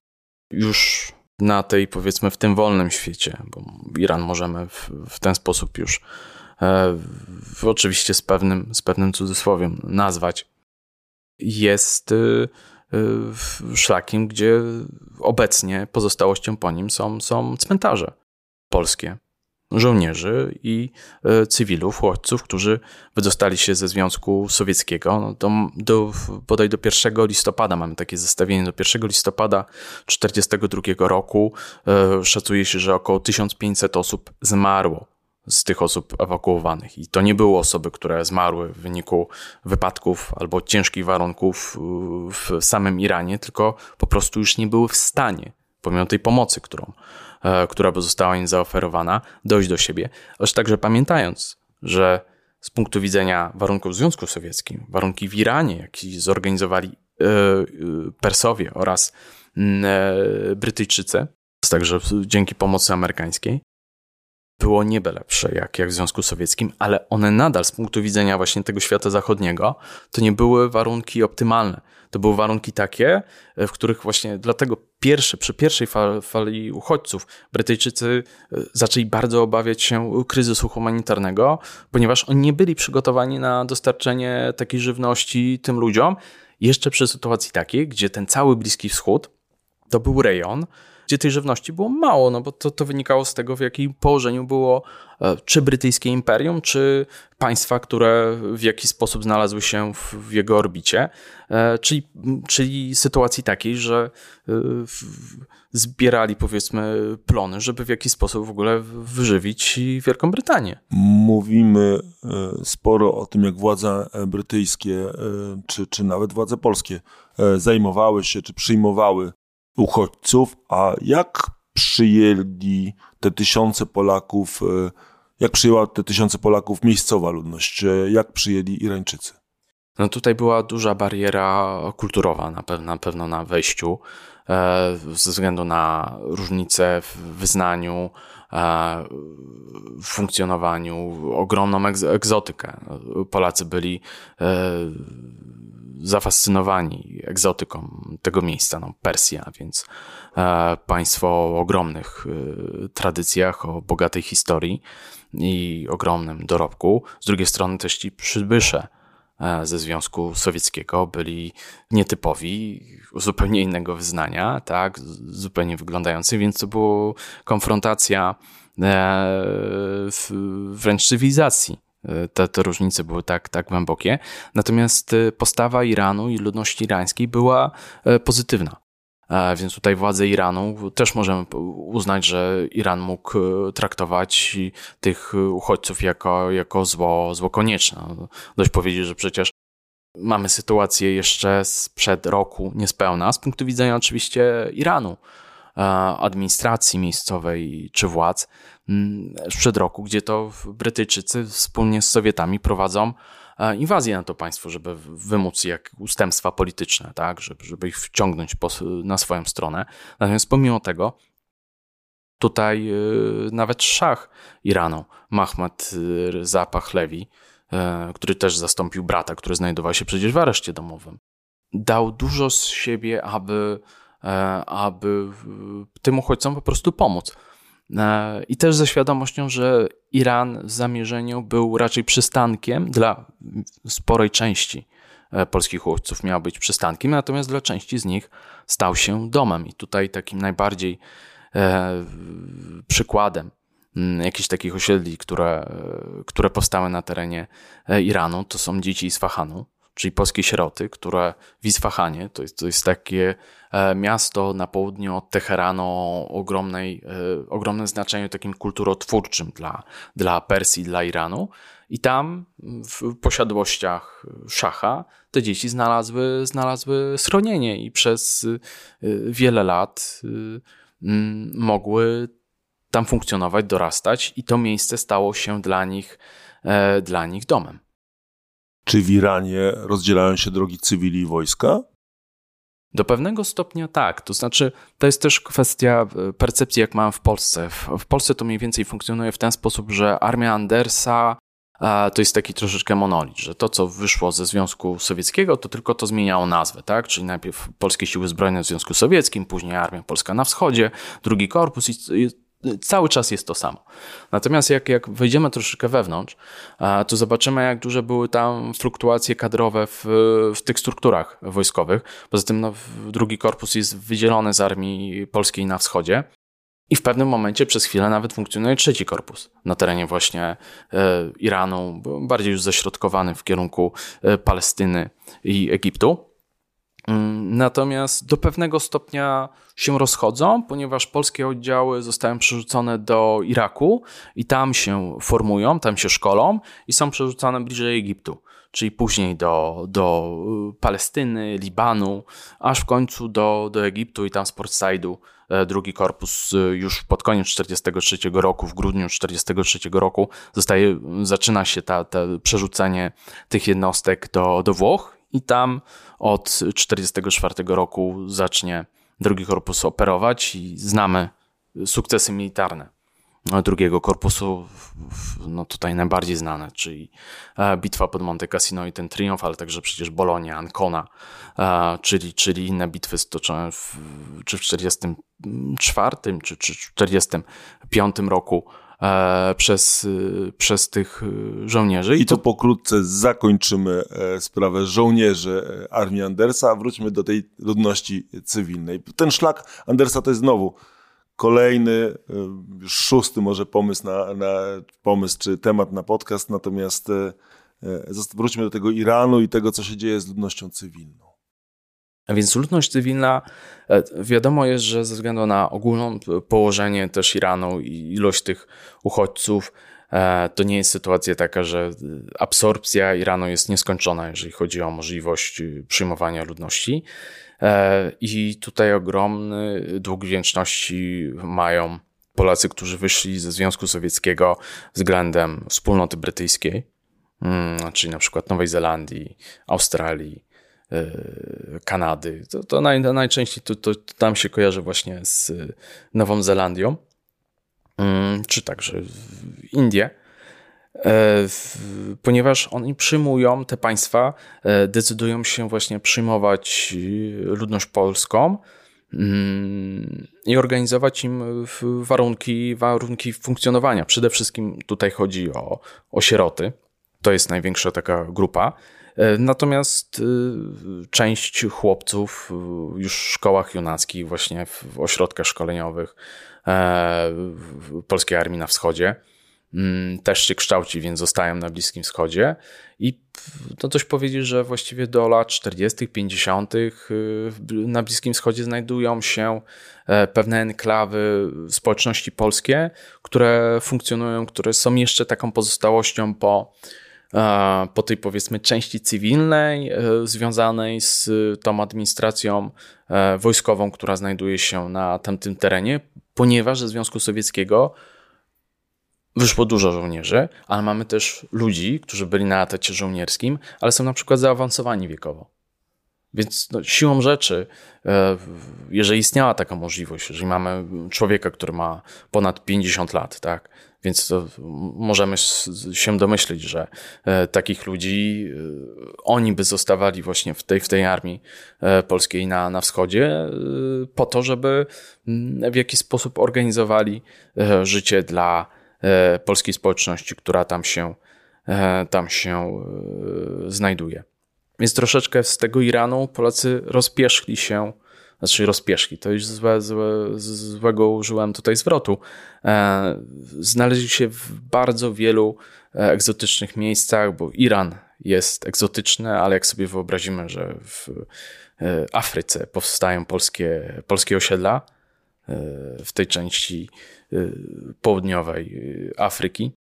już na tej, powiedzmy, w tym wolnym świecie, bo Iran możemy w, w ten sposób już e, w, oczywiście z pewnym, z pewnym cudzysłowiem nazwać jest y, y, szlakiem, gdzie obecnie pozostałością po nim są, są cmentarze polskie żołnierzy i e, cywilów, uchodźców, którzy wydostali się ze Związku Sowieckiego. No do, do, bodaj do 1 listopada mamy takie zestawienie. Do 1 listopada 1942 roku e, szacuje się, że około 1500 osób zmarło z tych osób ewakuowanych. I to nie były osoby, które zmarły w wyniku wypadków albo ciężkich warunków w samym Iranie, tylko po prostu już nie były w stanie, pomimo tej pomocy, którą E, która by została im zaoferowana, dojść do siebie, lecz także pamiętając, że z punktu widzenia warunków w Związku Sowieckim, warunki w Iranie, jakie zorganizowali e, e, Persowie oraz Brytyjczycy, także dzięki pomocy amerykańskiej, było niebe lepsze jak, jak w Związku Sowieckim, ale one nadal z punktu widzenia właśnie tego świata zachodniego, to nie były warunki optymalne. To były warunki takie, w których właśnie dlatego pierwsze, przy pierwszej fali, uchodźców Brytyjczycy e, zaczęli bardzo obawiać się kryzysu humanitarnego, ponieważ oni nie byli przygotowani na dostarczenie takiej żywności tym ludziom, jeszcze przy sytuacji takiej, gdzie ten cały Bliski Wschód to był rejon, gdzie tej żywności było mało, no bo to, to wynikało z tego, w jakim położeniu było e, czy brytyjskie imperium, czy państwa, które w jakiś sposób znalazły się w, w jego orbicie, e, czyli, czyli sytuacji takiej, że e, zbierali powiedzmy plony, żeby w jakiś sposób w ogóle wyżywić Wielką Brytanię. Mówimy sporo o tym, jak władze brytyjskie, czy, czy nawet władze polskie zajmowały się, czy przyjmowały uchodźców, a jak przyjęli te tysiące Polaków, e, jak przyjęła te tysiące Polaków miejscowa ludność, jak przyjęli Irańczycy? No tutaj była duża bariera kulturowa na pewno na, pewno na wejściu, e, ze względu na różnice w wyznaniu, e, w funkcjonowaniu, ogromną egzotykę. Polacy byli zafascynowani egzotyką tego miejsca, no Persja, więc e, państwo o ogromnych e, tradycjach, o bogatej historii i ogromnym dorobku. Z drugiej strony też ci przybysze e, ze Związku Sowieckiego byli nietypowi, zupełnie innego wyznania, tak, zupełnie wyglądający, więc to była konfrontacja wręcz cywilizacji te, te różnice były tak, tak głębokie. Natomiast postawa Iranu i ludności irańskiej była e, pozytywna. E, więc tutaj władze Iranu też możemy uznać, że Iran mógł e, traktować tych uchodźców jako, jako zło, zło konieczne. No, dość powiedzieć, że przecież mamy sytuację jeszcze sprzed roku niespełna, z punktu widzenia oczywiście Iranu, administracji miejscowej czy władz, sprzed roku, gdzie to Brytyjczycy wspólnie z Sowietami prowadzą e, inwazję na to państwo, żeby wymóc jak ustępstwa polityczne, tak, żeby, żeby ich wciągnąć na swoją stronę. Natomiast pomimo tego, tutaj e, nawet szach Iranu, Mahmad Reza Pahlavi, e, który też zastąpił brata, który znajdował się przecież w areszcie domowym, dał dużo z siebie, aby, aby tym uchodźcom po prostu pomóc. E, I też ze świadomością, że Iran w zamierzeniu był raczej przystankiem dla sporej części e, polskich uchodźców, miał być przystankiem, natomiast dla części z nich stał się domem. I tutaj takim najbardziej e, przykładem jakichś takich osiedli, które, które powstały na terenie Iranu, to są dzieci z Fahanu, czyli polskie sieroty, które w Isfahanie, to jest, to jest takie e, miasto na południu od Teheranu o ogromnej, e, ogromnym znaczeniu takim kulturotwórczym dla, dla Persji, dla Iranu. I tam w posiadłościach szacha te dzieci znalazły, znalazły schronienie i przez e, wiele lat mogły tam funkcjonować, dorastać i to miejsce stało się dla nich, dla nich domem. Czy w Iranie rozdzielają się drogi cywili i wojska? Do pewnego stopnia tak. To znaczy, to jest też kwestia e, percepcji, jak mam w Polsce. W, Polsce to mniej więcej funkcjonuje w ten sposób, że armia Andersa to jest taki troszeczkę monolit, że to, co wyszło ze Związku Sowieckiego, to tylko to zmieniało nazwę, tak? Czyli najpierw Polskie Siły Zbrojne w Związku Sowieckim, później Armia Polska na Wschodzie, drugi korpus i cały czas jest to samo. Natomiast jak, jak wejdziemy troszeczkę wewnątrz, to zobaczymy, jak duże były tam fluktuacje kadrowe w, w tych strukturach wojskowych. Poza tym no, drugi korpus jest wydzielony z armii polskiej na wschodzie. I w pewnym momencie przez chwilę nawet funkcjonuje trzeci korpus na terenie właśnie e, Iranu, bardziej już ześrodkowany w kierunku e, Palestyny i Egiptu. Mm, natomiast do pewnego stopnia się rozchodzą, ponieważ polskie oddziały zostają przerzucone do Iraku i tam się formują, tam się szkolą i są przerzucane bliżej Egiptu, czyli później do, do y, Palestyny, Libanu, aż w końcu do, do Egiptu i tam z Portside'u e, drugi korpus y, już pod koniec 1943 roku, w grudniu 1943 roku zostaje, zaczyna się ta, ta przerzucenie tych jednostek do, do Włoch i tam od 1944 roku zacznie drugi korpus operować i znamy sukcesy militarne drugiego korpusu, no tutaj najbardziej znane, czyli e, bitwa pod Monte Cassino i ten triumf, ale także przecież Bolonia, Ancona, e, czyli, czyli inne bitwy stoczone w, czy w 1944 czy, czy 1945 roku przez, e, przez tych e, żołnierzy. I to pokrótce zakończymy sprawę żołnierzy armii Andersa, a wróćmy do tej ludności cywilnej. Ten szlak Andersa to jest znowu kolejny, już szósty może pomysł na, na pomysł czy temat na podcast, natomiast wróćmy do tego Iranu i tego, co się dzieje z ludnością cywilną. A więc ludność cywilna, e, wiadomo jest, że ze względu na ogólne położenie też Iranu i ilość tych uchodźców, e, to nie jest sytuacja taka, że absorpcja Iranu jest nieskończona, jeżeli chodzi o możliwość przyjmowania ludności. E, I tutaj ogromny dług wdzięczności mają Polacy, którzy wyszli ze Związku Sowieckiego względem wspólnoty brytyjskiej, mm, czyli na przykład Nowej Zelandii, Australii, E, Kanady. To, to naj, najczęściej to, to, tam się kojarzy właśnie z Nową Zelandią, mm, czy także Indie, e, ponieważ oni przyjmują, te państwa e, decydują się właśnie przyjmować ludność polską mm, i organizować im warunki, warunki funkcjonowania. Przede wszystkim tutaj chodzi o, o sieroty. To jest największa taka grupa. E, natomiast y, część chłopców y, już w szkołach junackich, właśnie w ośrodkach szkoleniowych e, Polskiej Armii na Wschodzie, mm, też się kształci, więc zostają na Bliskim Wschodzie. I to coś powiedzieć, że właściwie do lat 40., 50. Y, na Bliskim Wschodzie znajdują się e, pewne enklawy społeczności polskie, które funkcjonują, które są jeszcze taką pozostałością po po tej powiedzmy części cywilnej e, związanej z tą administracją e, wojskową, która znajduje się na tamtym terenie, ponieważ ze Związku Sowieckiego wyszło dużo żołnierzy, ale mamy też ludzi, którzy byli na etacie żołnierskim, ale są na przykład zaawansowani wiekowo. Więc no, siłą rzeczy, e, jeżeli istniała taka możliwość, jeżeli mamy człowieka, który ma ponad 50 lat, tak, więc możemy się domyślić, że e, takich ludzi, e, oni by zostawali właśnie w tej, w tej armii polskiej na, na wschodzie, po to, żeby mm, w jakiś sposób organizowali życie dla polskiej społeczności, która tam się, tam się znajduje. Więc troszeczkę z tego Iranu Polacy rozpieszli się, znaczy rozpieszli, to już złe, złe, złego użyłem tutaj zwrotu. E, znaleźli się w bardzo wielu e, egzotycznych miejscach, bo Iran jest egzotyczny, ale jak sobie wyobrazimy, że w e, Afryce powstają polskie, polskie osiedla, w tej części południowej Afryki,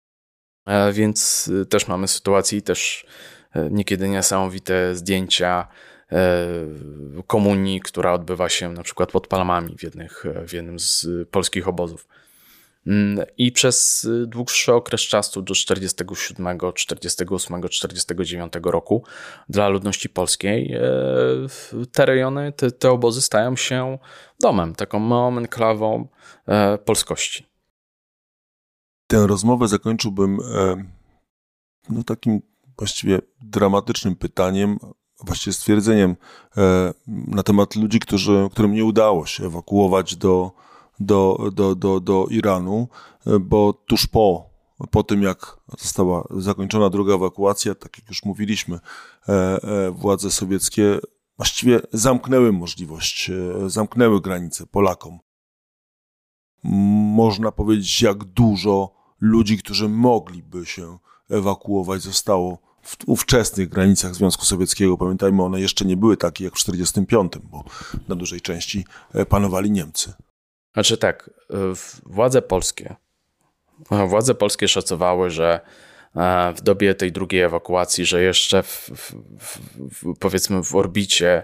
więc też mamy sytuację i też E, niekiedy niesamowite zdjęcia e, komunii, która odbywa się na przykład pod Palmami w, jednych, w jednym z polskich obozów. Mm, I przez dłuższy okres czasu do 47, 48, 49 roku dla ludności polskiej e, te rejony, te, te obozy stają się domem, taką małą enklawą polskości. Tę rozmowę zakończyłbym no, takim właściwie dramatycznym pytaniem, właściwie stwierdzeniem e, na temat ludzi, którzy, którym nie udało się ewakuować do, do, do, do, do Iranu, bo tuż po, po tym, jak została zakończona druga ewakuacja, tak jak już mówiliśmy, władze sowieckie właściwie zamknęły możliwość, zamknęły granice Polakom. Można powiedzieć, jak dużo ludzi, którzy mogliby się ewakuować, zostało w ówczesnych granicach Związku Sowieckiego. Pamiętajmy, one jeszcze nie były takie jak w 1945, bo na dużej części e, panowali Niemcy. Znaczy tak, e, władze polskie, e, władze polskie szacowały, że w dobie tej drugiej ewakuacji, że jeszcze w, w, w, powiedzmy w orbicie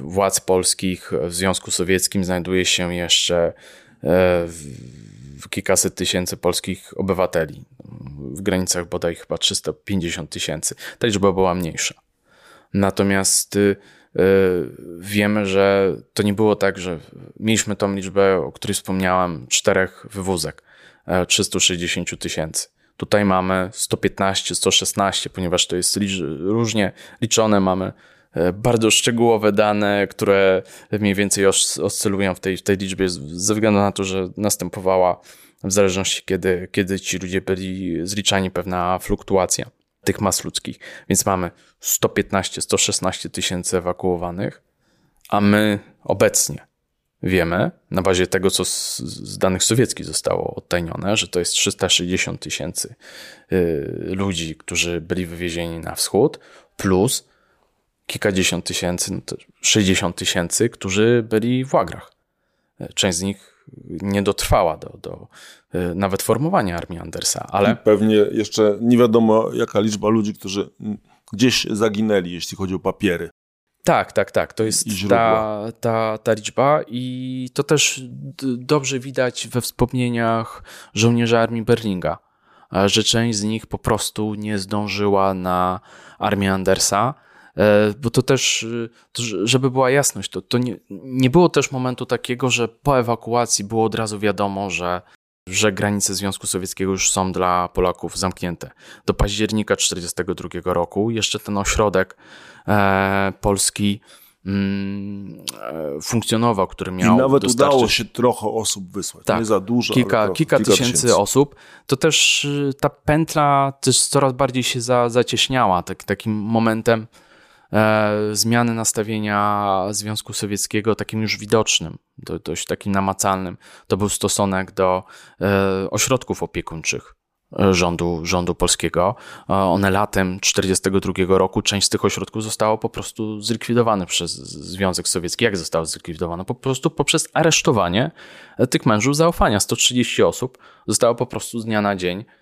władz polskich w Związku Sowieckim znajduje się jeszcze kilkaset tysięcy polskich obywateli. W granicach bodaj chyba 350 tysięcy. Ta liczba była mniejsza. Natomiast y, y, wiemy, że to nie było tak, że mieliśmy tą liczbę, o której wspomniałam, czterech wywózek, 360 e, tysięcy. Tutaj mamy 115, 116, ponieważ to jest różnie liczone. Mamy E, bardzo szczegółowe dane, które mniej więcej oscylują w tej, w tej liczbie ze względu na to, że następowała w zależności kiedy, kiedy ci ludzie byli zliczani pewna fluktuacja tych mas ludzkich. Więc mamy 115-116 tysięcy ewakuowanych, a my obecnie wiemy, na bazie tego, co z, z danych sowieckich zostało odtajnione, że to jest 360 tysięcy y, ludzi, którzy byli wywiezieni na wschód, plus kilkadziesiąt tysięcy, no 60 tysięcy, którzy byli w łagrach. Część z nich nie dotrwała do, do e, nawet formowania armii Andersa, ale... I pewnie jeszcze nie wiadomo, jaka liczba ludzi, którzy gdzieś zaginęli, jeśli chodzi o papiery. Tak, tak, tak. To jest ta, ta, ta liczba i to też dobrze widać we wspomnieniach żołnierzy armii Berlinga, że część z nich po prostu nie zdążyła na armię Andersa, E, bo to też, to, żeby była jasność, to, to nie, nie było też momentu takiego, że po ewakuacji było od razu wiadomo, że, że granice Związku Sowieckiego już są dla Polaków zamknięte. Do października 1942 roku jeszcze ten ośrodek e, polski mm, e, funkcjonował, który miał. I nawet dostarczyć... udało się trochę osób wysłać. Tak, nie za dużo. Kilka, kilka, kilka tysięcy, tysięcy, osób. To też y, ta pętla też coraz bardziej się za, zacieśniała. Tak, takim momentem E, zmiany nastawienia Związku Sowieckiego takim już widocznym, dość takim namacalnym. To był stosunek do e, ośrodków opiekuńczych e, rządu, rządu polskiego. One latem 1942 roku, część z tych ośrodków zostało po prostu zlikwidowane przez Związek Sowiecki. Jak zostało zlikwidowane? Po prostu poprzez aresztowanie tych mężów zaufania. 130 osób zostało po prostu z dnia na dzień E,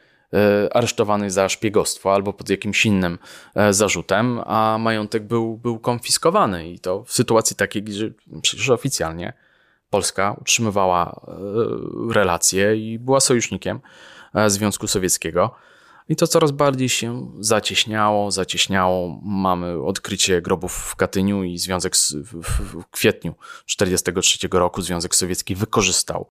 aresztowany za szpiegostwo albo pod jakimś innym e, zarzutem, a majątek był, był konfiskowany. I to w sytuacji takiej, gdzie przecież oficjalnie Polska utrzymywała e, relacje i była sojusznikiem Związku Sowieckiego. I to coraz bardziej się zacieśniało, zacieśniało. Mamy odkrycie grobów w Katyniu i Związek w kwietniu 1943 roku Związek Sowiecki wykorzystał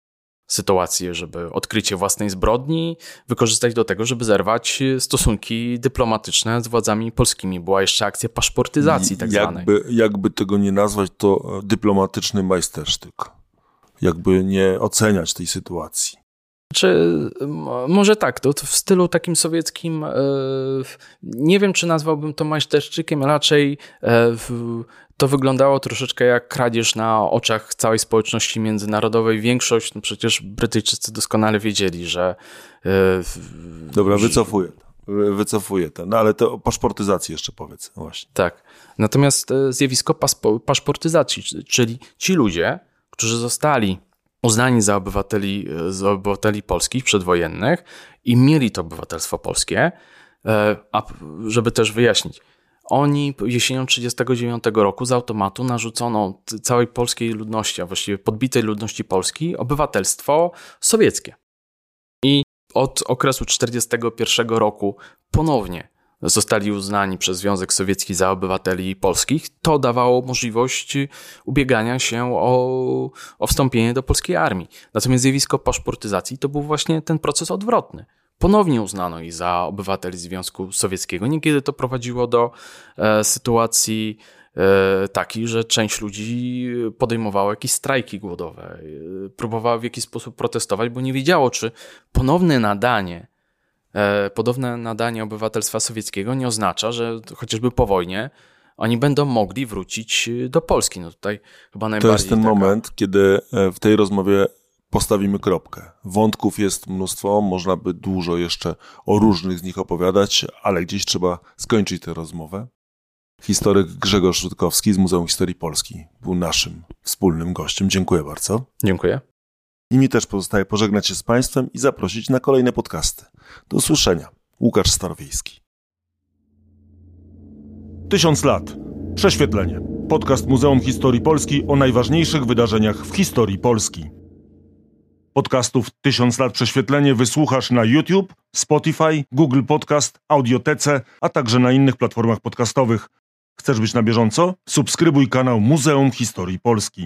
sytuację, żeby odkrycie własnej zbrodni wykorzystać do tego, żeby zerwać stosunki dyplomatyczne z władzami polskimi. Była jeszcze akcja paszportyzacji tak jakby, zwanej. Jakby tego nie nazwać, to dyplomatyczny majstersztyk. Jakby nie oceniać tej sytuacji. Czy może tak, to, w stylu takim sowieckim, e, nie wiem, czy nazwałbym to majsterszczykiem, raczej e, to wyglądało troszeczkę jak kradzież na oczach całej społeczności międzynarodowej. Większość, no przecież Brytyjczycy doskonale wiedzieli, że. Yy, Dobra, wycofuję. Wycofuję to. No ale to o paszportyzacji jeszcze powiedz. Właśnie. Tak. Natomiast e, zjawisko paszportyzacji, czyli ci ludzie, którzy zostali uznani za obywateli, e, za obywateli polskich przedwojennych i mieli to obywatelstwo polskie, a żeby też wyjaśnić, oni jesienią 1939 roku z automatu narzucono całej polskiej ludności, a właściwie podbitej ludności polskiej, obywatelstwo sowieckie. I od okresu 1941 roku ponownie zostali uznani przez Związek Sowiecki za obywateli polskich, to dawało możliwość ubiegania się o, o wstąpienie do polskiej armii. Natomiast zjawisko paszportyzacji to był właśnie ten proces odwrotny ponownie uznano ich za obywateli Związku Sowieckiego. Niekiedy to prowadziło do e, sytuacji e, taki, że część ludzi podejmowała jakieś strajki głodowe, e, próbowała w jakiś sposób protestować, bo nie wiedziało, czy ponowne nadanie, podobne nadanie obywatelstwa sowieckiego nie oznacza, że chociażby po wojnie oni będą mogli wrócić do Polski. No tutaj chyba najbardziej To jest ten taka... moment, kiedy w tej rozmowie postawimy kropkę. Wątków jest mnóstwo, można by dużo jeszcze o różnych z nich opowiadać, ale gdzieś trzeba skończyć tę rozmowę. Historyk Grzegorz Rutkowski z Muzeum Historii Polski był naszym wspólnym gościem. Dziękuję bardzo. Dziękuję. I mi też pozostaje pożegnać się z Państwem i zaprosić na kolejne podcasty. Do usłyszenia. Łukasz Starowiejski. Tysiąc lat. Prześwietlenie. Podcast Muzeum Historii Polski o najważniejszych wydarzeniach w historii Polski. Podcastów Tysiąc lat prześwietlenie wysłuchasz na YouTube, Spotify, Google Podcast, Audiotece, a także na innych platformach podcastowych. Chcesz być na bieżąco? Subskrybuj kanał Muzeum Historii Polski.